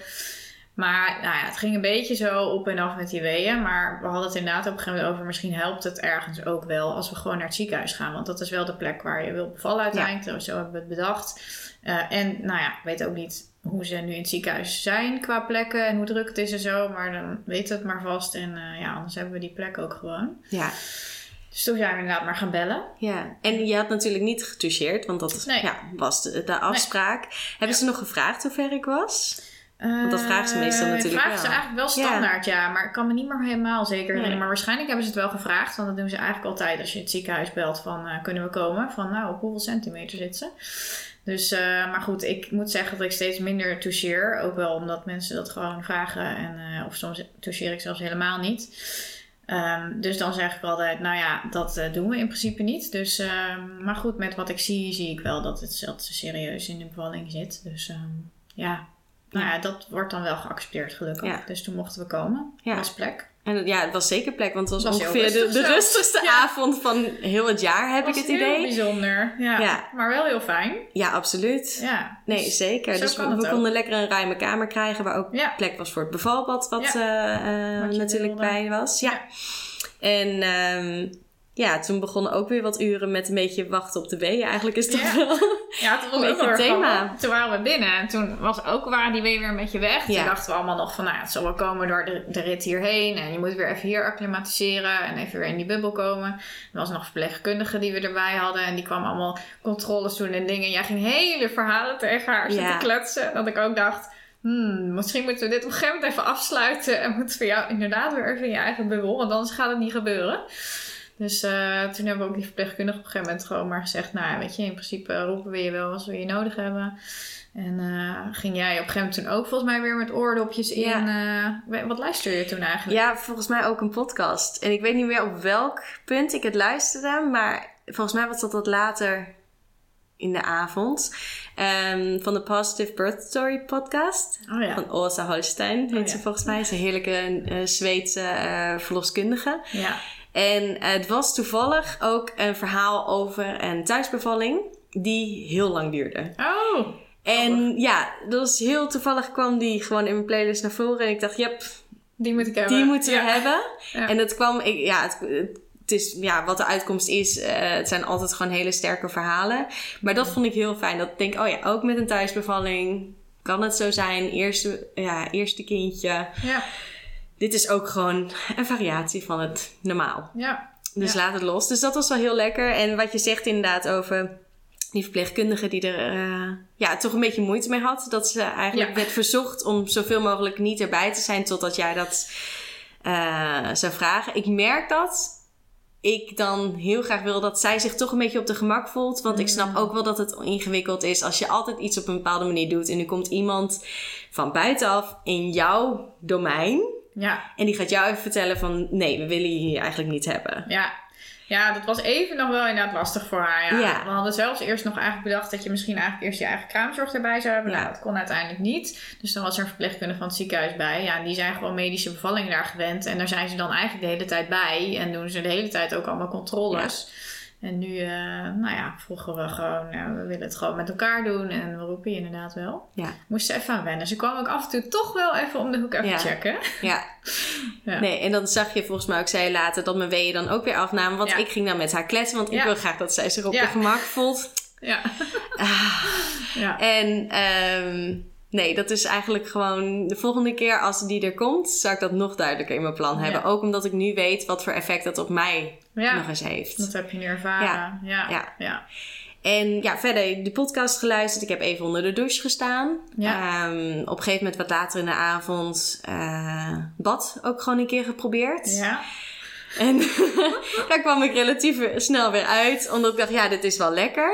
Maar nou ja, het ging een beetje zo op en af met die weeën. Maar we hadden het inderdaad op een gegeven moment over... misschien helpt het ergens ook wel als we gewoon naar het ziekenhuis gaan. Want dat is wel de plek waar je wil bevallen uiteindelijk. Zo hebben we het bedacht. Eh, en nou ja, ik weet ook niet hoe ze nu in het ziekenhuis zijn qua plekken... en hoe druk het is en zo. Maar dan weet het maar vast. En eh, ja, anders hebben we die plek ook gewoon. Ja. Dus toen zijn we inderdaad maar gaan bellen. Ja, en je had natuurlijk niet getoucheerd, want dat Nee. ja, was de, de afspraak. Hebben ze nog gevraagd hoe ver ik was? Want dat vragen ze meestal Eh, natuurlijk vragen ze eigenlijk wel standaard, ja. Maar ik kan me niet meer helemaal zeker herinneren. Nee. Maar waarschijnlijk hebben ze het wel gevraagd. Want dat doen ze eigenlijk altijd als je het ziekenhuis belt van... eh, kunnen we komen? Van nou, op hoeveel centimeter zit ze? Dus, eh, maar goed, ik moet zeggen dat ik steeds minder toucheer. Ook wel omdat mensen dat gewoon vragen. En, eh, of soms toucheer ik zelfs helemaal niet. Ehm, dus dan zeg ik altijd, nou ja, dat eh, doen we in principe niet. Dus, ehm, maar goed, met wat ik zie, zie ik wel dat het, dat ze serieus in de bevalling zit. Dus ehm, ja. Nou ja, dat wordt dan wel geaccepteerd gelukkig. Ja. Dus toen mochten we komen. Ja. Was plek. En ja, het was zeker plek, want het was, Was heel ongeveer de, rustig de zelfs. rustigste Ja. avond van heel het jaar, heb was ik het heel idee. bijzonder. Ja. Ja. Maar wel heel fijn. Ja, absoluut. Ja. Nee, Dus- zeker. Dus we, konden lekker een ruime kamer krijgen, waar ook Ja. plek was voor het bevalbad, wat eh, eh, Wat natuurlijk bij was. Ja. Ja. En ehm, ja, toen begonnen ook weer wat uren met een beetje wachten op de weeën. Eigenlijk is dat Ja. wel... Ja, het was Een beetje thema. Toen waren we binnen en toen was ook, waren die weer een beetje weg. Ja. Toen dachten we allemaal nog van, nou ja, het zal wel komen door de, de rit hierheen. En je moet weer even hier acclimatiseren en even weer in die bubbel komen. Er was nog verpleegkundige die we erbij hadden. En die kwam allemaal controles doen en dingen. Jij ging hele verhalen tegen haar zitten kletsen. Dat ik ook dacht, hmm, misschien moeten we dit op een gegeven moment even afsluiten. En moeten we jou inderdaad weer even in je eigen bubbel. Want anders gaat het niet gebeuren. Dus eh, toen hebben we ook die verpleegkundige op een gegeven moment gewoon maar gezegd... Nou weet je, in principe roepen we je wel als we je nodig hebben. En eh, ging jij op een gegeven moment toen ook volgens mij weer met oordopjes in. eh, wat luister je toen eigenlijk? Ja, volgens mij ook een podcast. En ik weet niet meer op welk punt ik het luisterde, maar volgens mij was dat wat later in de avond. Ehm, van de Positive Birth Story podcast. Oh ja. Van Åsa Holstein heet Oh, ze volgens mij. Ze is een heerlijke Zweedse verloskundige. Ja. En eh, het was toevallig ook een verhaal over een thuisbevalling die heel lang duurde. Oh, En ja, dat was heel toevallig kwam die gewoon in mijn playlist naar voren. En ik dacht, yep, die moet ik hebben. die moeten we Ja. hebben. *laughs* Ja. En dat kwam, ik, ja, het, het is, ja, wat de uitkomst is, eh, het zijn altijd gewoon hele sterke verhalen. Maar dat vond ik heel fijn. Dat ik denk, oh ja, ook met een thuisbevalling kan het zo zijn. Eerste, ja, eerste kindje. Ja, Dit is ook gewoon een variatie van het normaal. ja. Dus Ja. laat het los. Dus dat was wel heel lekker. En wat je zegt inderdaad over die verpleegkundige die er eh, ja, toch een beetje moeite mee had. Dat ze eigenlijk Ja. werd verzocht om zoveel mogelijk niet erbij te zijn totdat jij dat eh, zou vragen. Ik merk dat ik dan heel graag wil dat zij zich toch een beetje op de gemak voelt. Want ik Mm. snap ook wel dat het ingewikkeld is als je altijd iets op een bepaalde manier doet. En nu komt iemand van buitenaf in jouw domein. Ja, En die gaat jou even vertellen van nee, we willen je hier eigenlijk niet hebben. ja. Ja, dat was even nog wel inderdaad lastig voor haar. Ja. Ja. We hadden zelfs eerst nog eigenlijk bedacht dat je misschien eigenlijk eerst je eigen kraamzorg erbij zou hebben. Ja. Nou, dat kon uiteindelijk niet. Dus dan was er een verpleegkundige van het ziekenhuis bij. Ja, en die zijn gewoon medische bevallingen daar gewend. En daar zijn ze dan eigenlijk de hele tijd bij. En doen ze de hele tijd ook allemaal controles. En nu, eh, nou ja, vroegen we gewoon, we willen het gewoon met elkaar doen. En we roepen je inderdaad wel. Ja. Moest ze even aan wennen. Ze kwam ook af en toe toch wel even om de hoek even Ja. checken. Ja. *laughs* Ja. Nee, en dan zag je volgens mij ook zij later dat mijn weeën dan ook weer afnamen. Want ik ging dan met haar kletsen, want ik wil graag dat zij zich op haar gemak voelt. Ja. Ah. *laughs* ja. En ehm, nee, dat is eigenlijk gewoon de volgende keer als die er komt, zou ik dat nog duidelijker in mijn plan hebben. Ook omdat ik nu weet wat voor effect dat op mij Ja. nog eens heeft. Dat heb je nu ervaren. Ja. Ja. Ja. En ja, verder de podcast geluisterd. Ik heb even onder de douche gestaan. Ja. Ehm, op een gegeven moment wat later in de avond eh, bad ook gewoon een keer geprobeerd. Ja. En *laughs* daar kwam ik relatief snel weer uit. Omdat ik dacht, ja, dit is wel lekker.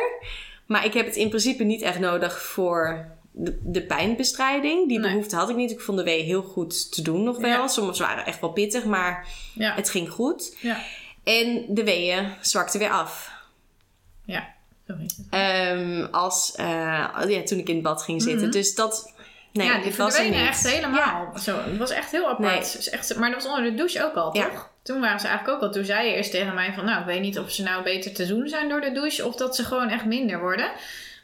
Maar ik heb het in principe niet echt nodig voor de, de pijnbestrijding. Die Nee. behoefte had ik niet. Ik vond de wee heel goed te doen nog wel. Ja. Sommige waren echt wel pittig, maar Ja. het ging goed. Ja. En de weeën zwakten weer af. Ja. Zo heet het. Ehm, als, eh, ja, toen ik in het bad ging zitten. Mhm. Dus dat... Nee, ja, die er verdwenen niet. echt helemaal. Zo, het was echt heel apart. Nee. Is echt, maar dat was onder de douche ook al, Ja. toch? Toen waren ze eigenlijk ook al. Toen zei je eerst tegen mij van... Nou, ik weet niet of ze nou beter te doen zijn door de douche... of dat ze gewoon echt minder worden.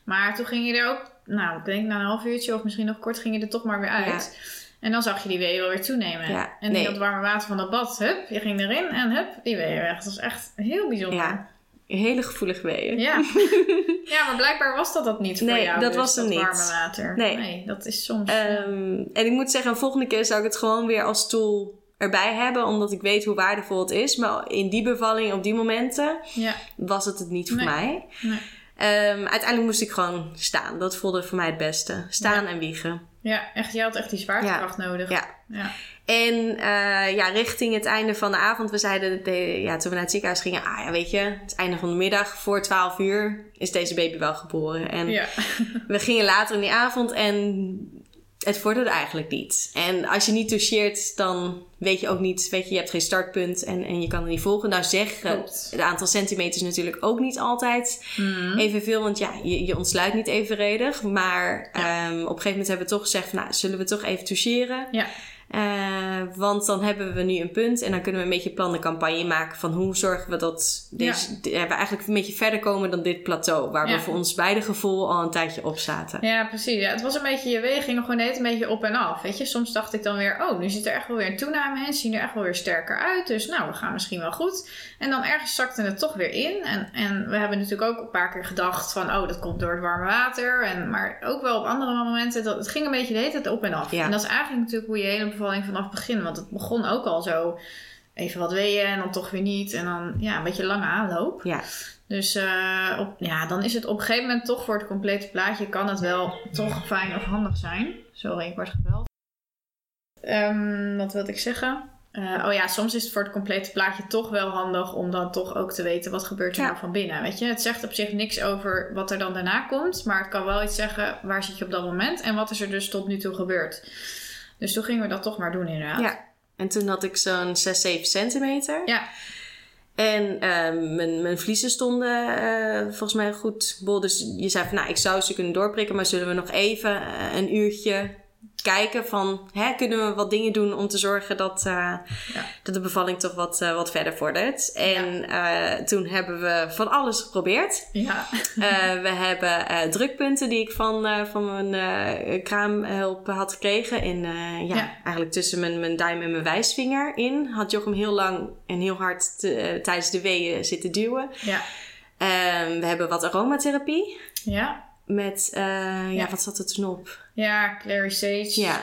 Maar toen ging je er ook... Nou, ik denk na een half uurtje of misschien nog kort... ging je er toch maar weer uit. En dan zag je die weeën wel weer toenemen. Ja, en nee. dat warme water van dat bad, hup, je ging erin en hup, die weeën weg. Dat was echt heel bijzonder. Ja, hele gevoelige weeën. Ja. *laughs* ja, maar blijkbaar was dat dat niet voor Nee, jou. dat dus, was dat niet. warme water. Nee. dat is soms... Ehm, en ik moet zeggen, de volgende keer zou ik het gewoon weer als tool erbij hebben, omdat ik weet hoe waardevol het is. Maar in die bevalling, op die momenten, Ja. was het het niet voor Nee. mij. Nee. Ehm, uiteindelijk moest ik gewoon staan. Dat voelde voor mij het beste. Staan en wiegen. Ja, echt, je had echt die zwaartekracht nodig. Ja. Ja. En eh, ja, richting het einde van de avond, we zeiden de- ja, toen we naar het ziekenhuis gingen, ah ja, weet je, het einde van de middag, voor 12 uur is deze baby wel geboren. En Ja. we gingen later in die avond en het vorderde eigenlijk niet. En als je niet toucheert, dan weet je ook niet, weet je, je hebt geen startpunt en, en je kan het niet volgen. Nou zeg, Klopt. het aantal centimeters natuurlijk ook niet altijd Mhm. evenveel, want ja, je, je ontsluit niet evenredig. Maar ehm, op een gegeven moment hebben we toch gezegd, van, nou, zullen we toch even toucheren? Ja. Eh, want dan hebben we nu een punt en dan kunnen we een beetje plan de campagne maken van hoe zorgen we dat deze, de- ja, we eigenlijk een beetje verder komen dan dit plateau, waar Ja. we voor ons beide gevoel al een tijdje op zaten. Ja, precies. Ja, het was een beetje, je wegen gingen gewoon net een beetje op en af. Weet je, soms dacht ik dan weer, oh, nu zit er echt wel weer een toename in. Zien er echt wel weer sterker uit. Dus nou, we gaan misschien wel goed. En dan ergens zakte het toch weer in. En, en we hebben natuurlijk ook een paar keer gedacht van, oh, dat komt door het warme water. En, maar ook wel op andere momenten, dat, het ging een beetje de hele tijd op en af. En dat is eigenlijk natuurlijk hoe je hele bevalling vanaf het begin. Want het begon ook al zo, even wat weeën en dan toch weer niet. En dan, ja, een beetje lange aanloop. Ja, Dus eh, op, ja, dan is het op een gegeven moment toch voor het complete plaatje kan het wel toch fijn of handig zijn. Sorry, ik word gebeld. Ehm, wat wilde ik zeggen? Eh, oh ja, soms is het voor het complete plaatje toch wel handig om dan toch ook te weten wat gebeurt er Ja. nou van binnen. Weet je, het zegt op zich niks over wat er dan daarna komt, maar het kan wel iets zeggen waar zit je op dat moment en wat is er dus tot nu toe gebeurd. Dus toen gingen we dat toch maar doen inderdaad. ja. En toen had ik zo'n 6, 7 centimeter. Ja. En ehm, mijn, mijn vliezen stonden eh, volgens mij goed bol. Dus je zei van, nou, ik zou ze kunnen doorprikken, maar zullen we nog even eh, een uurtje kijken van, hè, kunnen we wat dingen doen om te zorgen dat, eh, dat de bevalling toch wat, eh, wat verder vordert. En eh, toen hebben we van alles geprobeerd. Ja. We hebben drukpunten die ik van, van mijn kraamhulp had gekregen. En ja, eigenlijk tussen mijn, mijn duim en mijn wijsvinger in. Had Jochem heel lang en heel hard te- tijdens de weeën zitten duwen. Ja. Ehm, we hebben wat aromatherapie. Ja. Met, eh, ja. Ja. wat zat er toen op? Ja, Clary Sage, Ja.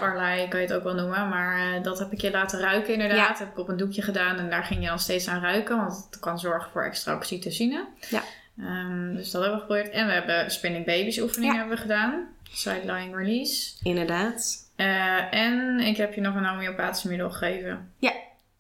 Kan je het ook wel noemen. Maar eh, dat heb ik je laten ruiken inderdaad. Dat heb ik op een doekje gedaan en daar ging je dan steeds aan ruiken. Want het kan zorgen voor extra oxytocine. Ja. Ehm, dus dat hebben we geprobeerd. En we hebben spinning babies oefeningen hebben we gedaan. Side lying release. Inderdaad. Eh, en ik heb je nog een homeopathische middel gegeven. Ja.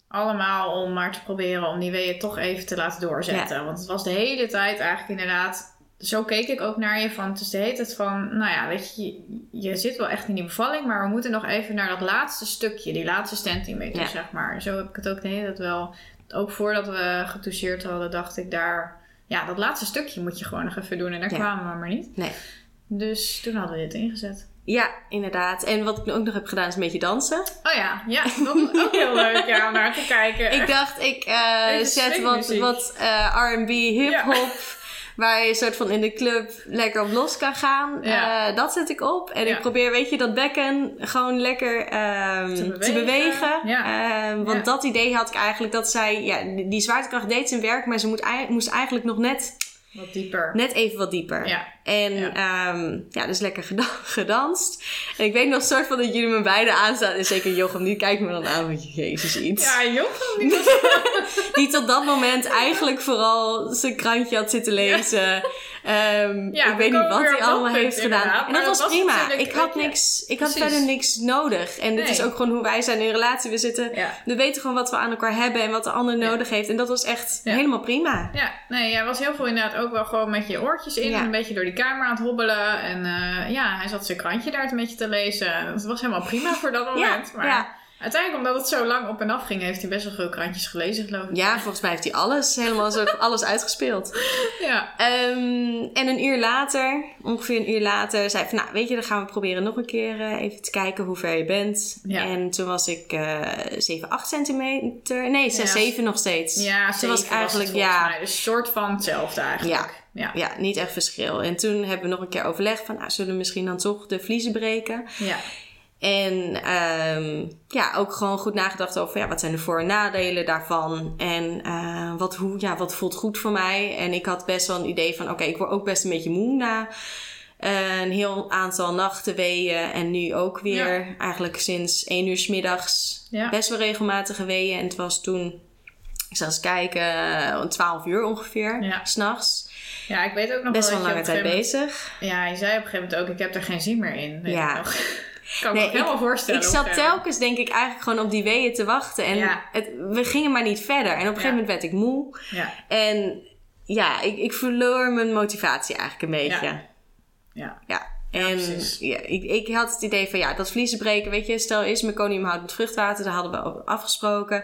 Allemaal om maar te proberen om die weeën toch even te laten doorzetten. Want het was de hele tijd eigenlijk inderdaad... Zo keek ik ook naar je van... Het de hele tijd van... Nou ja, weet je, je, zit wel echt in die bevalling... Maar we moeten nog even naar dat laatste stukje. Die laatste centimeter, Ja. zeg maar. Zo heb ik het ook de hele tijd wel... Ook voordat we getoucheerd hadden, dacht ik daar... Ja, dat laatste stukje moet je gewoon nog even doen. En daar Ja. kwamen we maar niet. Nee. Dus toen hadden we dit ingezet. Ja, inderdaad. En wat ik ook nog heb gedaan is een beetje dansen. Oh ja, ja, dat ook heel leuk *laughs* ja, om naar te kijken. Ik dacht, ik eh, zet wat, wat eh, R&B, hip-hop. *laughs* Waar je soort van in de club lekker op los kan gaan. Ja. Eh, dat zet ik op. En Ja. ik probeer, weet je, dat bekken gewoon lekker ehm, Te te bewegen. Ja. Ehm, want dat idee had ik eigenlijk dat zij, ja, die zwaartekracht deed zijn werk. Maar ze moet, moest eigenlijk nog net, Wat dieper. net even wat dieper. Ja. En Ja. ja. ja, dus lekker geda- *laughs* gedanst. En ik weet nog soort van dat jullie me beiden aanstaan. En zeker Jochem, die kijkt me dan aan. Want jezus iets. Ja, Jochem, die *laughs* was... Die tot dat moment eigenlijk vooral zijn krantje had zitten lezen. Ehm, Ja, ik we weet niet wat hij allemaal heeft gedaan. En dat was was prima. Ik had, niks, ik had precies. verder niks nodig. En dit is ook gewoon hoe wij zijn in relatie. We, zitten, Ja. we weten gewoon wat we aan elkaar hebben en wat de ander Ja. nodig heeft. En dat was echt helemaal prima. Ja, nee, jij was heel veel inderdaad ook wel gewoon met je oortjes in. Ja. Een beetje door die kamer aan het hobbelen. En eh, ja, hij zat zijn krantje daar een beetje te lezen. Het was helemaal prima voor dat *laughs* moment. maar ja. uiteindelijk, omdat het zo lang op en af ging, heeft hij best wel veel krantjes gelezen, geloof ik. ja, volgens mij heeft hij alles, helemaal zo, *laughs* alles uitgespeeld. Ja. Ehm, en een uur later, ongeveer een uur later, zei ik van, nou weet je, dan gaan we proberen nog een keer eh, even te kijken hoe ver je bent. Ja. En toen was ik eh 7, 8 centimeter, nee 6, Ja. 7 nog steeds. Ja, toen was ik eigenlijk, het ja, mij. Een soort van hetzelfde eigenlijk. Ja. Ja, niet echt verschil. En toen hebben we nog een keer overlegd van, nou zullen we misschien dan toch de vliezen breken. Ja. En ehm, ja, ook gewoon goed nagedacht over ja, wat zijn de voor- en nadelen daarvan. En eh, wat, hoe, ja, wat voelt goed voor mij. En ik had best wel een idee van oké, ik word ook best een beetje moe na Eh, een heel aantal nachten weeën en nu ook weer. Eigenlijk sinds 1 uur 's middags Ja. best wel regelmatig weeën. En het was toen, ik zal eens kijken, eh, 12 uur ongeveer, Ja. s s'nachts. Ja, ik weet ook nog Best wel lange tijd moment- bezig. Ja, je zei op een gegeven moment ook, ik heb er geen zin meer in. Weet Ja. *laughs* ik nog. kan Nee, me ook helemaal voorstellen. Ik zat telkens, denk ik, eigenlijk gewoon op die weeën te wachten. En Ja. het, we gingen maar niet verder. En op een gegeven Ja. moment werd ik moe. Ja, En ja, ik, ik verloor mijn motivatie eigenlijk een beetje. Ja. ja. En ja, ik, ik had het idee van ja, dat vliezen breken, weet je, stel is meconiumhout met vruchtwater, daar hadden we over afgesproken.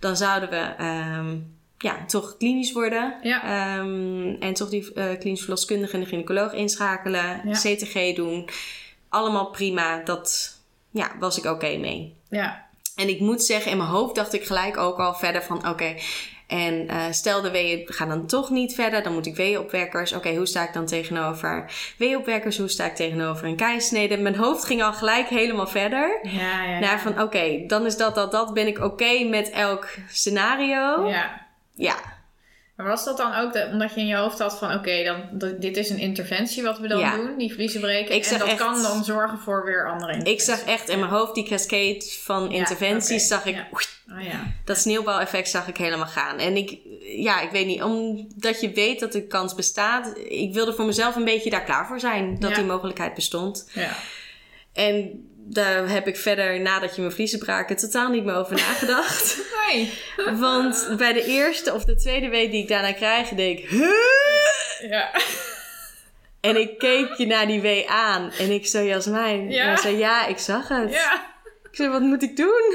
Dan zouden we ehm, ja, toch klinisch worden. Ja. Ehm, en toch die eh klinisch verloskundige en de gynaecoloog inschakelen, Ja. CTG doen. Allemaal prima, dat ja, was ik oké mee. ja. En ik moet zeggen, in mijn hoofd dacht ik gelijk ook al verder van oké. en eh, stel de weeën gaan dan toch niet verder, dan moet ik weeënopwekkers. Oké, hoe sta ik dan tegenover weeënopwekkers? Hoe sta ik tegenover een keisnede? Mijn hoofd ging al gelijk helemaal verder. Ja, ja, ja. Naar van oké, dan is dat, dat, dat. Ben ik oké met elk scenario? Ja. Ja. Maar was dat dan ook de- omdat je in je hoofd had van... oké, dan dit is een interventie wat we dan Ja. doen, die vliezen breken. Ik en dat echt- kan dan zorgen voor weer andere Ik zag echt in mijn hoofd die cascade van interventies. Zag ik, ja. Oh ja. dat sneeuwbaleffect zag ik helemaal gaan. En ik, ja, ik weet niet, omdat je weet dat de kans bestaat. Ik wilde voor mezelf een beetje daar klaar voor zijn. Dat die mogelijkheid bestond. Ja. En daar heb ik verder, nadat je mijn vliezen braken, totaal niet meer over nagedacht. *laughs* Nee. Want bij de eerste of de tweede week die ik daarna krijg, denk ik... "Huh?" Ja. En ik keek je naar die wee aan. En ik zo, Jasmijn. Ja. En zei, ja, ik zag het. Ja. Ik zei, wat moet ik doen?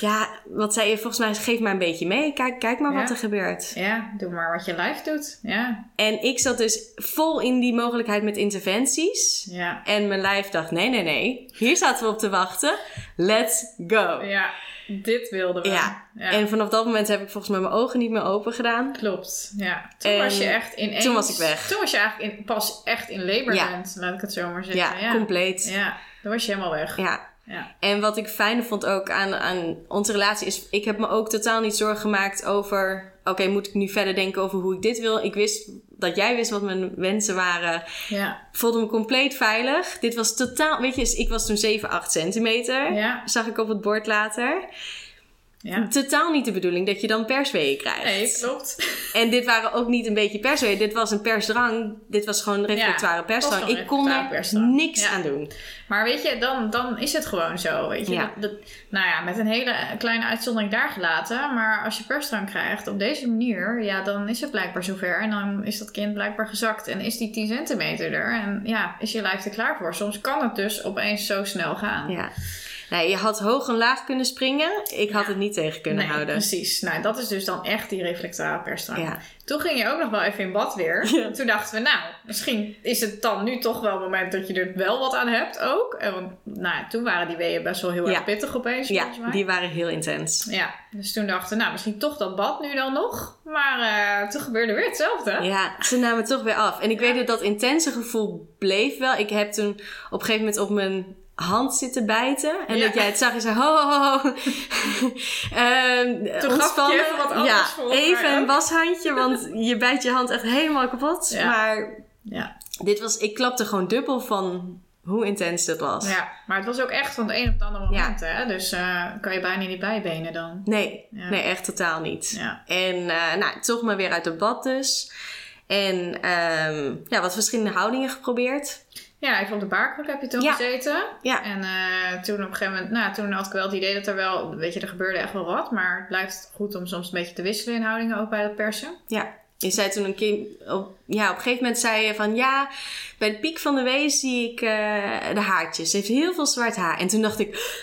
Ja, wat zei je? Volgens mij, geef maar een beetje mee. Kijk, kijk maar wat er gebeurt. Ja, doe maar wat je lijf doet. Ja. En ik zat dus vol in die mogelijkheid met interventies. Ja. En mijn lijf dacht, nee, nee, nee. Hier zaten we op te wachten. Let's go. Ja. Dit wilden we. Ja. En vanaf dat moment heb ik volgens mij mijn ogen niet meer open gedaan. Klopt, ja. Toen En was je echt ineens... toen was ik weg. Toen was je eigenlijk in, pas echt in labor Ja. bent, laat ik het zo maar Ja, zeggen. Ja, compleet. Ja, dan was je helemaal weg. Ja. Ja. En wat ik fijn vond ook aan, aan onze relatie is... Ik heb me ook totaal niet zorgen gemaakt over... Oké, moet ik nu verder denken over hoe ik dit wil? Ik wist dat jij wist wat mijn wensen waren. Ja. voelde me compleet veilig. Dit was totaal, weet je, ik was toen 7, 8 centimeter. Ja. Zag ik op het bord later. Ja. Totaal niet de bedoeling dat je dan persweeën krijgt. Nee, klopt. *laughs* En dit waren ook niet een beetje persweeën. Dit was een persdrang. Dit was gewoon reflectoire Ja, persdrang. Ik kon er persdrang. niks Ja. aan doen. Maar weet je, dan, dan is het gewoon zo. Weet je? Ja. Dat, dat- nou ja, met een hele kleine uitzondering daar gelaten. Maar als je persdrang krijgt op deze manier, ja, dan is het blijkbaar zover. En dan is dat kind blijkbaar gezakt. En is die 10 centimeter er. En ja, is je lijf er klaar voor. Soms kan het dus opeens zo snel gaan. Ja. Nee, je had hoog en laag kunnen springen. Ik had Ja. het niet tegen kunnen nee, houden. precies. Nou, dat is dus dan echt die reflectoire persdrang. Ja. Toen ging je ook nog wel even in bad weer. Ja. Toen dachten we, nou, misschien is het dan nu toch wel het moment dat je er wel wat aan hebt ook. En want, nou, toen waren die weeën best wel heel erg pittig opeens, Ja, die waren heel intens. Ja, dus toen dachten we, nou, misschien toch dat bad nu dan nog. Maar eh, toen gebeurde weer hetzelfde. Ja, ze namen toch weer af. En ik weet dat dat intense gevoel bleef wel. Ik heb toen op een gegeven moment op mijn hand zitten bijten. En Ja. dat jij het zag en zei, ho, ho, ho. *laughs* Ehm, Toen je even wat anders ja, voor, even een washandje, want *laughs* je bijt je hand echt helemaal kapot. Ja. Maar Ja. dit was, ik klapte gewoon dubbel van hoe intens dit was. ja, maar het was ook echt van het een op het andere Ja. moment, hè. Dus eh, kan je bijna niet bijbenen dan. Nee, Ja. nee, echt totaal niet. Ja. En eh, nou, toch maar weer uit het bad dus. En ehm, ja, wat verschillende houdingen geprobeerd. Ja, even op de baarkruk heb je toen Ja. gezeten. Ja. En eh, toen op een gegeven moment, nou, toen had ik wel het idee dat er wel, weet je, er gebeurde echt wel wat. Maar het blijft goed om soms een beetje te wisselen in houdingen, ook bij dat persen. Ja, je zei toen een keer, op, ja, op een gegeven moment zei je van ja, bij de piek van de wees zie ik eh, de haartjes. Ze heeft heel veel zwart haar. En toen dacht ik,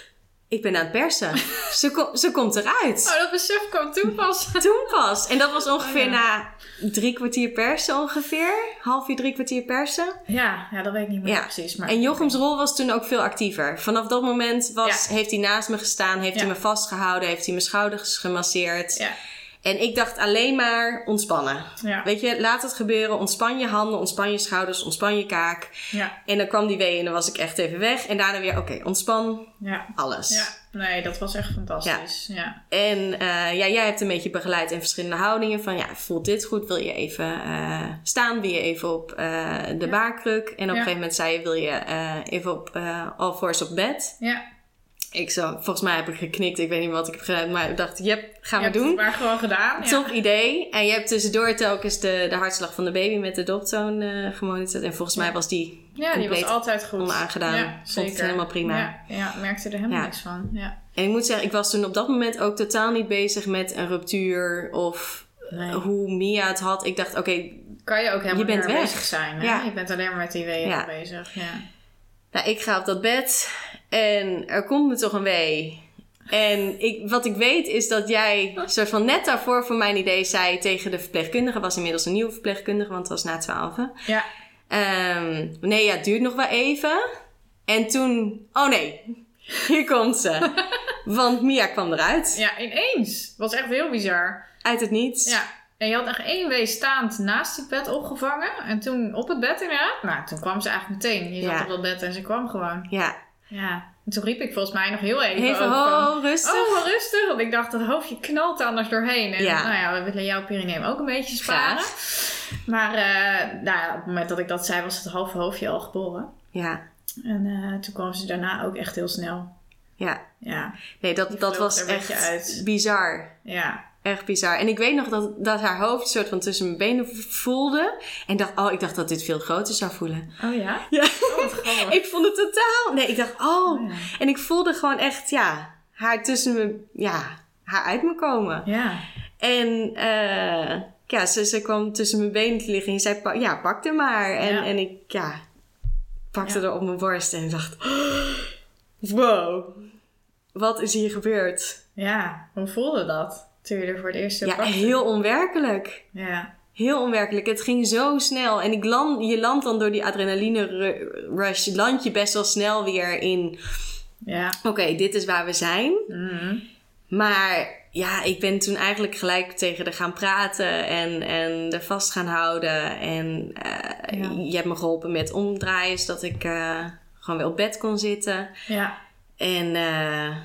ik ben aan het persen. *laughs* ze, ze komt eruit. Oh, dat besef kwam toen pas. *laughs* Toen pas. En dat was ongeveer Oh, ja. na drie kwartier persen ongeveer. Half uur, drie kwartier persen. Ja, ja, dat weet ik niet meer Ja. precies. Maar... En Jochems rol was toen ook veel actiever. Vanaf dat moment was, heeft hij naast me gestaan, heeft hij me vastgehouden, heeft hij mijn schouders gemasseerd. Ja, En ik dacht alleen maar ontspannen. ja, Weet je, laat het gebeuren. Ontspan je handen, ontspan je schouders, ontspan je kaak. ja, En dan kwam die wee en dan was ik echt even weg. En daarna weer, oké, ontspan ja. alles. Ja, Nee, dat was echt fantastisch. Ja. En eh, ja, jij hebt een beetje begeleid in verschillende houdingen. Van ja, voelt dit goed? Wil je even eh, staan? Wil je even op eh, de baarkruk? En op een gegeven moment zei je, wil je even op all fours op bed? ja. Ik zo, volgens mij heb ik geknikt. Ik weet niet wat ik heb gedaan. Maar ik dacht, yep, gaan we doen. het maar gewoon gedaan. Ja. Top idee. En je hebt tussendoor telkens de, de hartslag van de baby met de doptoon eh gemonitord. En volgens mij was die Ja, die was altijd goed. onaangedaan. Ja, Vond het helemaal prima. Ja, ja, merkte er helemaal Ja. niks van. Ja. En ik moet zeggen, ik was toen op dat moment ook totaal niet bezig met een ruptuur of Nee. hoe Mia het had. Ik dacht, oké, Kan je ook helemaal Je bent weg. bezig zijn. Hè? Ja. Je bent alleen maar met die weeën bezig. Ja. Nou, ik ga op dat bed en er komt me toch een wee. En ik, wat ik weet is dat jij soort van net daarvoor voor mijn idee zei tegen de verpleegkundige, was inmiddels een nieuwe verpleegkundige, want het was na twaalf. ja. Ehm, nee, ja, het duurt nog wel even. En toen, oh nee, hier komt ze. *laughs* Want Mia kwam eruit, ja, ineens. Was echt heel bizar. uit het niets. Ja. En je had echt één wee staand naast het bed opgevangen. En toen op het bed inderdaad. Nou, toen kwam ze eigenlijk meteen. Je zat Ja. op dat bed en ze kwam gewoon. Ja, Ja. En toen riep ik volgens mij nog heel even. even ook van, ho, rustig. Oh, rustig. Want ik dacht, dat hoofdje knalt anders doorheen. En Ja. nou ja, we willen jouw perineum ook een beetje sparen. Maar eh, nou ja, op het moment dat ik dat zei, was het halve hoofdje al geboren. Ja, En eh, toen kwam ze daarna ook echt heel snel. ja. Ja, Nee, Die dat, dat was echt uit. bizar. ja. Echt bizar. En ik weet nog dat, dat haar hoofd soort van tussen mijn benen voelde. En dacht, oh, ik dacht dat dit veel groter zou voelen. Oh ja? *laughs* Ja. Oh. Ik vond het totaal... Nee, ik dacht, oh. Oh, ja. En ik voelde gewoon echt, ja, haar tussen me... Ja, haar uit me komen. Ja. En eh, ja, ze, ze kwam tussen mijn benen te liggen en zei, ja, pak er maar. En, Ja. en ik, ja, pakte Ja. er op mijn borst en dacht, *gasps* wow, wat is hier gebeurd? Ja, hoe voelde dat? Toen je er voor het eerst Ja, pakte? heel onwerkelijk. Ja. Heel onwerkelijk. Het ging zo snel. En ik land, je landt dan door die adrenaline ru- rush, land je best wel snel weer in, Ja. oké, dit is waar we zijn. Mhm. Maar ja, ik ben toen eigenlijk gelijk tegen haar gaan praten en, en er vast gaan houden. En eh, Ja. je hebt me geholpen met omdraaien, zodat ik eh, gewoon weer op bed kon zitten. Ja. En eh,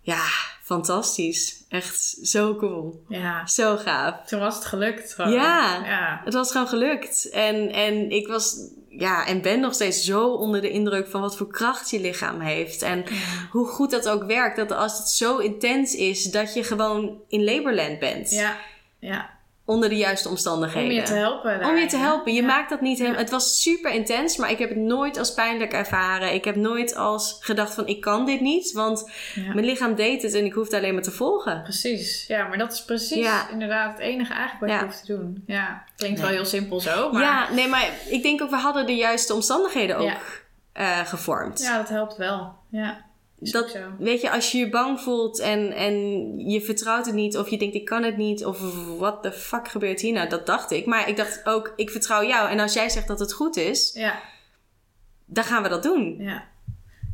ja, fantastisch. Echt zo cool. Ja. Zo gaaf. Toen was het gelukt. gewoon. Ja. Ja. Het was gewoon gelukt. En, en ik was, ja, en ben nog steeds zo onder de indruk van wat voor kracht je lichaam heeft. En hoe goed dat ook werkt. Dat als het zo intens is, dat je gewoon in laborland bent. Ja. Ja. Onder de juiste Om omstandigheden. je te helpen. Om je te helpen. Je Ja. maakt dat niet helemaal. Het was super intens, maar ik heb het nooit als pijnlijk ervaren. Ik heb nooit als gedacht van ik kan dit niet, want Ja. mijn lichaam deed het en ik hoefde alleen maar te volgen. Precies. Ja, maar dat is precies Ja. inderdaad het enige eigenlijk wat je hoeft te doen. Ja. Klinkt wel heel simpel zo, maar Ja, nee, maar ik denk ook we hadden de juiste omstandigheden ook eh, gevormd. ja, dat helpt wel. Ja. Dat, weet je, als je je bang voelt en, en je vertrouwt het niet, of je denkt ik kan het niet, of wat de fuck gebeurt hier nou? Dat dacht ik. Maar ik dacht ook, ik vertrouw jou. En als jij zegt dat het goed is, Ja. dan gaan we dat doen. Ja.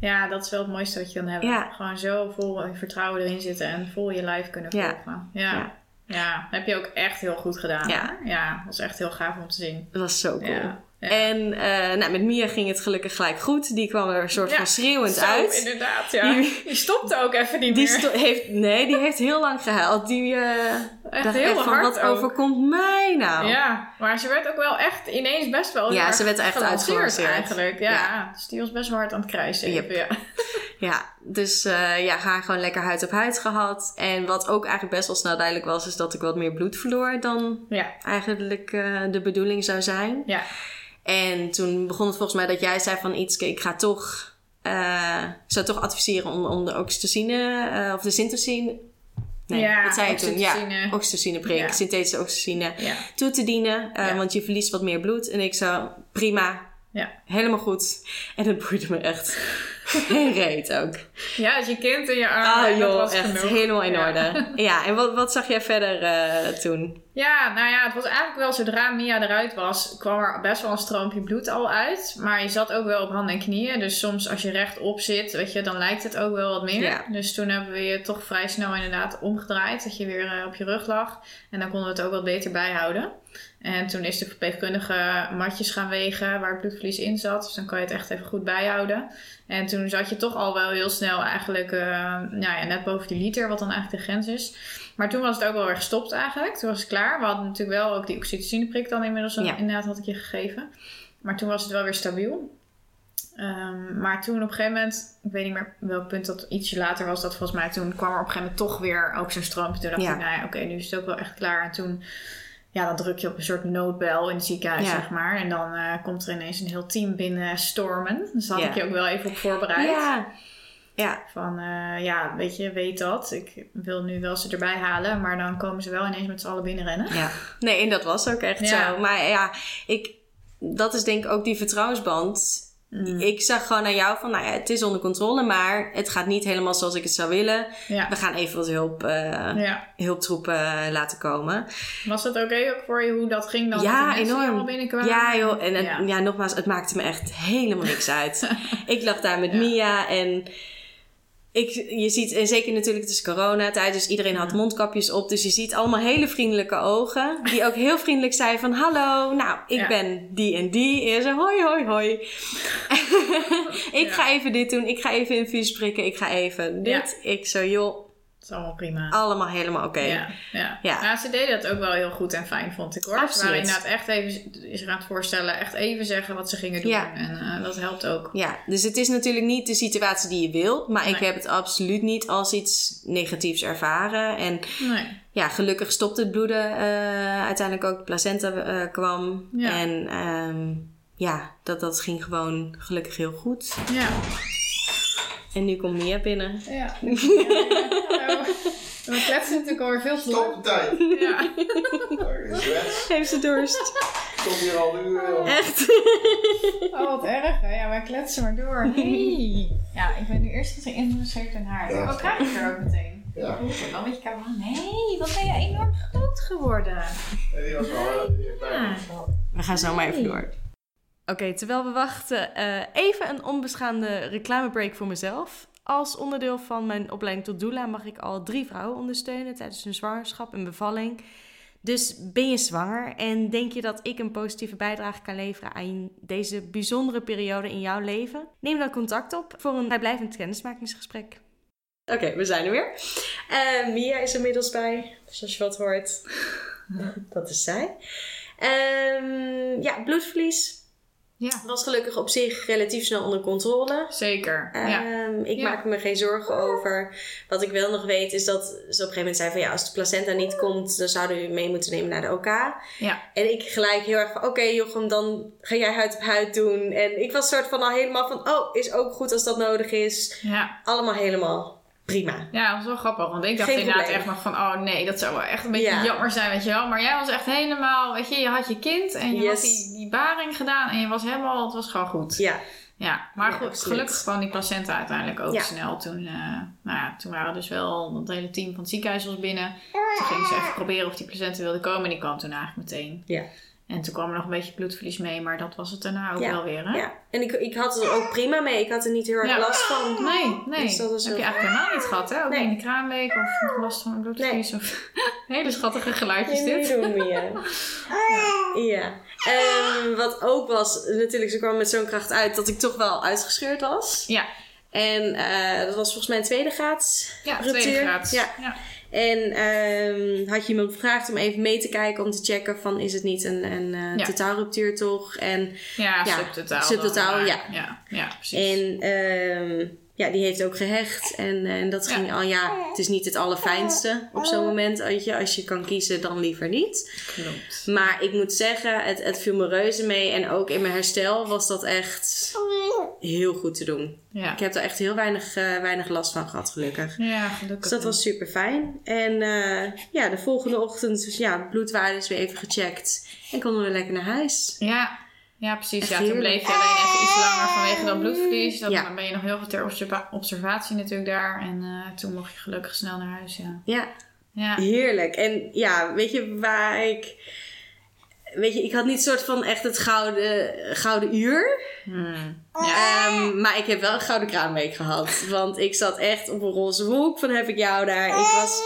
Ja, dat is wel het mooiste wat je kan hebben. Ja. Gewoon zo vol vertrouwen erin zitten en vol je lijf kunnen volgen. Ja. Ja. ja. heb je ook echt heel goed gedaan. Ja. Ja, dat was echt heel gaaf om te zien. Dat was zo cool. Ja. En eh, nou, met Mia ging het gelukkig gelijk goed. Die kwam er een soort Ja, van schreeuwend Zo, uit. inderdaad, ja. Die- Die, stopte ook even niet Die meer. heeft, nee, die heeft heel lang gehuild. Die eh, echt dacht heel echt van, wat ook. overkomt mij nou? Ja, maar ze werd ook wel echt ineens best wel Ja, ze werd echt gelanceerd uitgelanceerd. eigenlijk. Ja, Ja. dus die was best wel hard aan het krijsen. Yep. Ja. *laughs* Ja, dus eh, ja, haar gewoon lekker huid op huid gehad. En wat ook eigenlijk best wel snel duidelijk was, is dat ik wat meer bloed verloor dan eigenlijk de bedoeling zou zijn. ja, En toen begon het volgens mij dat jij zei van iets, ik ga toch, eh, ik zou toch adviseren om, om de oxytocine eh, of de syntocine. Nee, Ja, wat zei je toen? Ja, oxytocine. oxytocineprik, Ja. synthetische oxytocine ja. toe te dienen. eh, Ja. Want je verliest wat meer bloed. En ik zou, prima, Ja. helemaal goed. En het boeide me echt *laughs* geen reet ook. Ja, als je kind in je armen. Ah joh, was echt genoeg. helemaal in Ja. orde. Ja, en wat, wat zag jij verder eh, toen? Ja, nou ja, het was eigenlijk wel zodra Mia eruit was, kwam er best wel een stroompje bloed al uit. Maar je zat ook wel op handen en knieën. Dus soms als je rechtop zit, weet je, dan lijkt het ook wel wat meer. Ja. Dus toen hebben we je toch vrij snel inderdaad omgedraaid. Dat je weer eh, op je rug lag. En dan konden we het ook wat beter bijhouden. En toen is de verpleegkundige matjes gaan wegen waar het bloedverlies in zat. Dus dan kan je het echt even goed bijhouden. En toen zat je toch al wel heel snel eigenlijk uh, nou ja, net boven die liter, wat dan eigenlijk de grens is. Maar toen was het ook wel weer gestopt eigenlijk. Toen was het klaar. We hadden natuurlijk wel ook die oxytocineprik dan inmiddels ja. inderdaad had ik je gegeven. Maar toen was het wel weer stabiel. Um, maar toen op een gegeven moment, ik weet niet meer welk punt dat ietsje later was, dat volgens mij toen kwam er op een gegeven moment toch weer ook zo'n stroom. Toen dacht ik, nou ja, oké, nu is het ook wel echt klaar. En toen, ja, dan druk je op een soort noodbel in het ziekenhuis, zeg maar. En dan uh, komt er ineens een heel team binnen stormen. Dus daar had ik je ook wel even op voorbereid. Ja. Ja. Van, uh, ja, weet je, weet dat. Ik wil nu wel ze erbij halen, maar dan komen ze wel ineens met z'n allen binnenrennen. Ja. Nee, en dat was ook echt zo. Maar ja, ik, dat is denk ik ook die vertrouwensband Mm. Ik zag gewoon aan jou van, nou ja, het is onder controle, maar het gaat niet helemaal zoals ik het zou willen. We gaan even wat hulp, uh, hulptroepen laten komen. Was dat oké ook voor je hoe dat ging dan? Ja, enorm. Ja, joh. En, en ja. nogmaals, het maakte me echt helemaal niks uit. *laughs* ik lag daar met Mia en ik, je ziet, en zeker natuurlijk, het is coronatijd, dus iedereen had mondkapjes op. Dus je ziet allemaal hele vriendelijke ogen. Die ook heel vriendelijk zei van, hallo, nou, ik ben die en die. En ze, hoi, hoi, hoi. *laughs* ik ga even dit doen, ik ga even infuus prikken, ik ga even dit. Ik zo, joh, is allemaal prima. Allemaal helemaal oké. Ja, ja. ja. ze deden dat ook wel heel goed en fijn, vond ik hoor. Absoluut. Ze waren inderdaad echt even, is er aan het voorstellen, echt even zeggen wat ze gingen doen. Ja. En uh, dat helpt ook. Ja, dus het is natuurlijk niet de situatie die je wilt. Maar ik heb het absoluut niet als iets negatiefs ervaren. En nee. ja, gelukkig stopte het bloeden. Uh, uiteindelijk ook de placenta uh, kwam. Ja. En um, ja, dat, dat ging gewoon gelukkig heel goed. Ja. En nu komt Mia binnen. *laughs* Ja. We kletsen natuurlijk alweer veel te Stop de tijd. Ja. Heeft ze dorst. Stop hier al nu. Uh... Echt? Oh, wat erg. Hè? Ja, wij kletsen maar door. Hey. Ja, ik ben nu eerst geïnteresseerd in haar. Ja. Oh, krijg ik er ook meteen? Ja. Oeh, dan een beetje camera. Nee, wat ben je enorm groot geworden. Nee, die was wel... Ja. We gaan zo maar even door. Oké, terwijl we wachten, uh, even een onbeschaamde reclamebreak voor mezelf. Als onderdeel van mijn opleiding tot doula mag ik al drie vrouwen ondersteunen tijdens hun zwangerschap en bevalling. Dus ben je zwanger en denk je dat ik een positieve bijdrage kan leveren aan deze bijzondere periode in jouw leven? Neem dan contact op voor een vrijblijvend kennismakingsgesprek. Oké, we zijn er weer. Uh, Mia is inmiddels bij, dus als je wat hoort, *laughs* dat is zij. Um, ja, bloedverlies ja. Was gelukkig op zich relatief snel onder controle. Zeker. Ja. Um, ik maak me geen zorgen over. Wat ik wel nog weet is dat ze op een gegeven moment zei van ja, als de placenta niet komt, dan zouden we mee moeten nemen naar de OK. Ja. En ik gelijk heel erg van oké okay, Jochem, dan ga jij huid op huid doen. En ik was soort van al helemaal van oh, is ook goed als dat nodig is. Ja. Allemaal helemaal prima. Ja, dat was wel grappig. Want ik dacht Geen inderdaad echt nog van... Oh nee, dat zou wel echt een beetje jammer zijn, weet je wel. Maar jij was echt helemaal... Weet je, je had je kind en je had die, die baring gedaan. En je was helemaal... Het was gewoon goed. Ja. Ja, maar goed, gelukkig kwam die placenta uiteindelijk ook snel. Toen, uh, nou ja, toen waren dus wel... Het hele team van het ziekenhuis was binnen. Toen gingen ze even proberen of die placenta wilde komen. En die kwam toen eigenlijk meteen. Ja. En toen kwam er nog een beetje bloedverlies mee, maar dat was het daarna ook wel weer. Hè? Ja, en ik, ik had er ook prima mee. Ik had er niet heel erg last van. *gasps* Nee, nee. Dus dat heb je eigenlijk helemaal niet gehad, hè? Ook nee. in de kraamweek of nog last van bloedverlies. Nee. Of... *laughs* Hele schattige geluidjes nee, dit. Doen, *laughs* ja. ja. Um, wat ook was, natuurlijk, ze kwam met zo'n kracht uit dat ik toch wel uitgescheurd was. Ja. En uh, dat was volgens mij een tweede graad. Ja, tweede graad. Ja. En um, had je iemand gevraagd om even mee te kijken om te checken van is het niet een, een uh, ja. totaalruptuur toch? En, ja, ja subtotaal. Subtotaal, ja. ja. Ja, precies. En um, ja, die heeft ook gehecht. En, en dat ging al, ja, het is niet het allerfijnste op zo'n moment. Weet je, als je kan kiezen, dan liever niet. Klopt. Maar ik moet zeggen, het, het viel me reuze mee. En ook in mijn herstel was dat echt heel goed te doen. Ja. Ik heb er echt heel weinig, uh, weinig last van gehad, gelukkig. Ja, gelukkig. Dus dat was super fijn. En uh, ja, de volgende ochtend, dus ja, bloedwaarde is weer even gecheckt. En konden we lekker naar huis. Ja, ja, precies. ja, toen bleef je alleen even iets langer vanwege dat bloedverlies. Dan ja. ben je nog heel veel ter observatie natuurlijk daar. En uh, toen mocht je gelukkig snel naar huis, ja. Ja. ja. Heerlijk. En ja, weet je waar ik... Weet je, ik had niet soort van echt het gouden, gouden uur. Hmm. Ja. Um, maar ik heb wel een gouden kraanweek gehad. Want ik zat echt op een roze hoek van heb ik jou daar. Ik was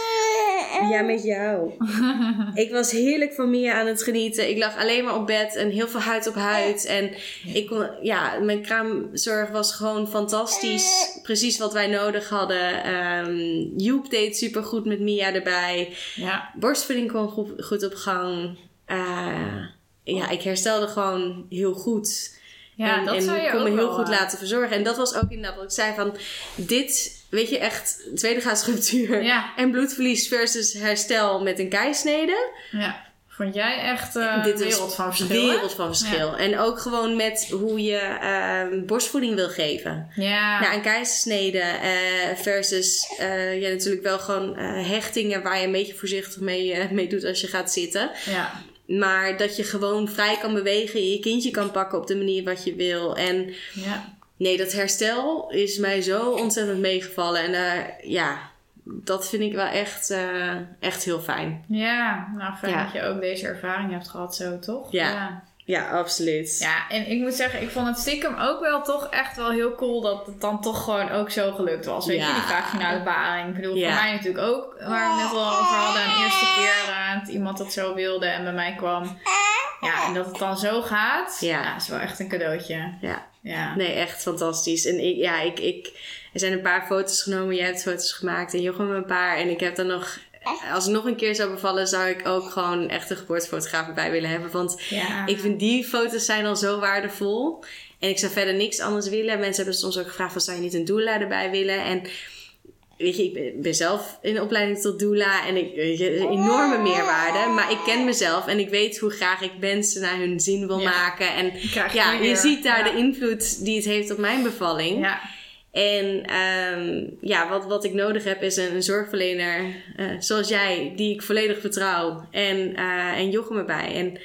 Ja, met jou. *laughs* ik was heerlijk van Mia aan het genieten. Ik lag alleen maar op bed en heel veel huid op huid. En ik kon, ja, mijn kraamzorg was gewoon fantastisch. Precies wat wij nodig hadden. Ehm Joep deed super goed met Mia erbij. Ja. Borstvoeding kwam goed, goed op gang. Eh, ja, ik herstelde gewoon heel goed. Ja, en dat en zou je kon me heel goed eh, laten verzorgen. En dat was ook inderdaad wat ik zei van... Dit, weet je, echt tweede graadsruptuur. Ja. En bloedverlies versus herstel met een keisnede. Ja. Vond jij echt Dit is wereld van verschil? Wereld van verschil. En ook gewoon met hoe je ehm, borstvoeding wil geven. Ja. Nou, een keizersnede eh, versus eh, ja, natuurlijk wel gewoon hechtingen waar je een beetje voorzichtig mee, mee doet als je gaat zitten. ja. Maar dat je gewoon vrij kan bewegen, je kindje kan pakken op de manier wat je wil. En Ja. Nee, dat herstel is mij zo ontzettend meegevallen. En eh, ja, dat vind ik wel echt, eh, echt heel fijn. Ja, nou fijn Ja. dat je ook deze ervaring hebt gehad zo, toch? Ja. ja. Ja, absoluut. Ja, en ik moet zeggen, ik vond het stiekem ook wel toch echt wel heel cool dat het dan toch gewoon ook zo gelukt was. Weet Ja. je, die vaginale baring. Ik bedoel, Ja. voor mij natuurlijk ook, waar we het net al over hadden, een eerste keer eh, dat iemand dat zo wilde en bij mij kwam. Ja, en dat het dan zo gaat, Ja. ja, is wel echt een cadeautje. Ja. Ja. Nee, echt fantastisch. En ik, ja, ik, ik, er zijn een paar foto's genomen. Jij hebt foto's gemaakt en Jochem een paar. En ik heb dan nog, als ik nog een keer zou bevallen, zou ik ook gewoon echt een geboortefotograaf erbij willen hebben. Want Ja. ik vind die foto's zijn al zo waardevol. En ik zou verder niks anders willen. Mensen hebben soms ook gevraagd, van, zou je niet een doula erbij willen? En weet je, ik ben, ben zelf in de opleiding tot doula. En ik, weet je, een enorme meerwaarde. Maar ik ken mezelf en ik weet hoe graag ik mensen naar hun zin wil Ja. maken. En krijg ja, je ziet daar Ja. de invloed die het heeft op mijn bevalling. Ja. En ehm, ja, wat, wat ik nodig heb is een, een zorgverlener eh, zoals jij, die ik volledig vertrouw. En, eh en Jochem erbij. En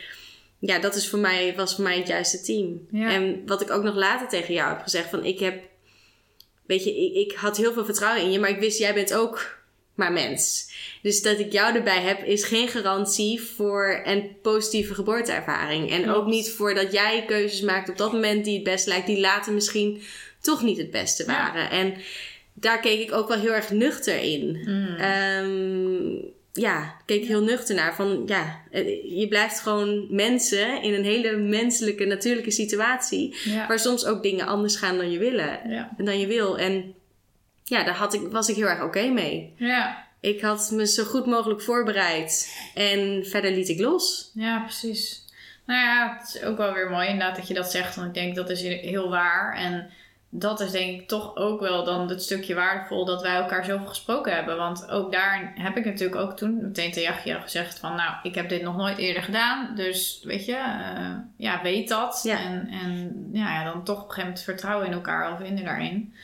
ja, dat is voor mij, was voor mij het juiste team. En wat ik ook nog later tegen jou heb gezegd, van ik heb, weet je, ik, ik had heel veel vertrouwen in je, maar ik wist, jij bent ook maar mens. Dus dat ik jou erbij heb, is geen garantie voor een positieve geboorteervaring. En Klopt. ook niet voor dat jij keuzes maakt op dat moment die het best lijkt, die later misschien toch niet het beste Ja. waren. En daar keek ik ook wel heel erg nuchter in. Mm. Ehm, ja, keek heel nuchter naar. Van ja, eh, je blijft gewoon mensen in een hele menselijke, natuurlijke situatie. ja. Waar soms ook dingen anders gaan dan je willen. Dan je wil. En ja, daar had ik, was ik heel erg oké mee. Ja. Ik had me zo goed mogelijk voorbereid. En verder liet ik los. Ja, precies. Nou ja, het is ook wel weer mooi inderdaad dat je dat zegt. Want ik denk dat is heel waar. En dat is denk ik toch ook wel dan het stukje waardevol dat wij elkaar zoveel gesproken hebben. Want ook daar heb ik natuurlijk ook toen meteen tegen Jachje gezegd van... Nou, ik heb dit nog nooit eerder gedaan. Dus weet je, eh, ja, weet dat. Ja. En, en ja, ja, dan toch op een gegeven moment vertrouwen in elkaar of vinden daarin.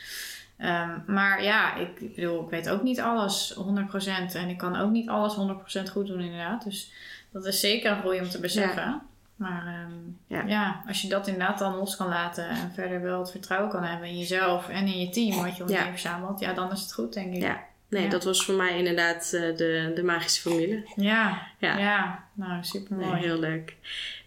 Ehm, maar ja, ik bedoel, ik weet ook niet alles 100%. En ik kan ook niet alles 100% goed doen inderdaad. Dus dat is zeker een groei om te beseffen. Maar ehm, Ja. ja. als je dat inderdaad dan los kan laten en verder wel het vertrouwen kan hebben in jezelf en in je team, wat je om je Ja. verzamelt, ja, dan is het goed, denk ik. Ja. Nee, Ja. dat was voor mij inderdaad eh, de, de magische formule. ja, Ja. ja. nou super Nee, mooi. heel leuk.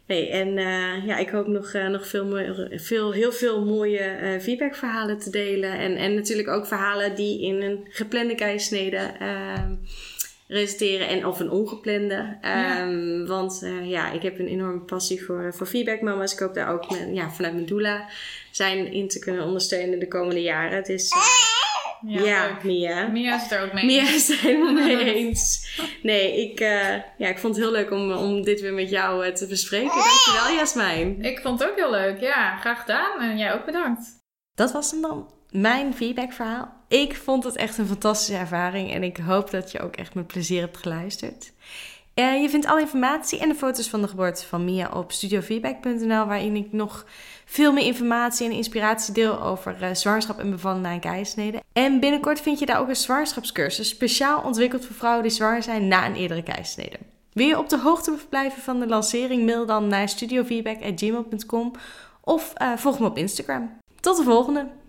Nee, en eh, ja, ik hoop nog, eh, nog veel, mooie- veel, heel veel mooie feedbackverhalen te delen. En, en natuurlijk ook verhalen die in een geplande keisnede ehm, resulteren. En of een ongeplande. Ehm, Want eh, ja, ik heb een enorme passie voor, voor feedbackmama's. Ik hoop daar ook met, ja, vanuit mijn doula zijn in te kunnen ondersteunen de komende jaren. Het is... eh, ja, leuk. Mia. Mia is het er ook mee. Mia is het er helemaal mee *laughs* eens. Nee, ik, eh, ja, ik vond het heel leuk om, om dit weer met jou eh, te bespreken. Dankjewel, Jasmijn. Ik vond het ook heel leuk. Ja, graag gedaan. En jij ook bedankt. Dat was hem dan. Mijn feedbackverhaal. Ik vond het echt een fantastische ervaring. En ik hoop dat je ook echt met plezier hebt geluisterd. Eh, je vindt alle informatie en de foto's van de geboorte van Mia op studiofeedback.nl, waarin ik nog veel meer informatie en inspiratie deel over eh, zwangerschap en bevallen na een keizersnede. En binnenkort vind je daar ook een zwangerschapscursus, speciaal ontwikkeld voor vrouwen die zwanger zijn na een eerdere keizersnede. Wil je op de hoogte blijven van de lancering? Mail dan naar studiofeedback.gmail.com of eh, volg me op Instagram. Tot de volgende!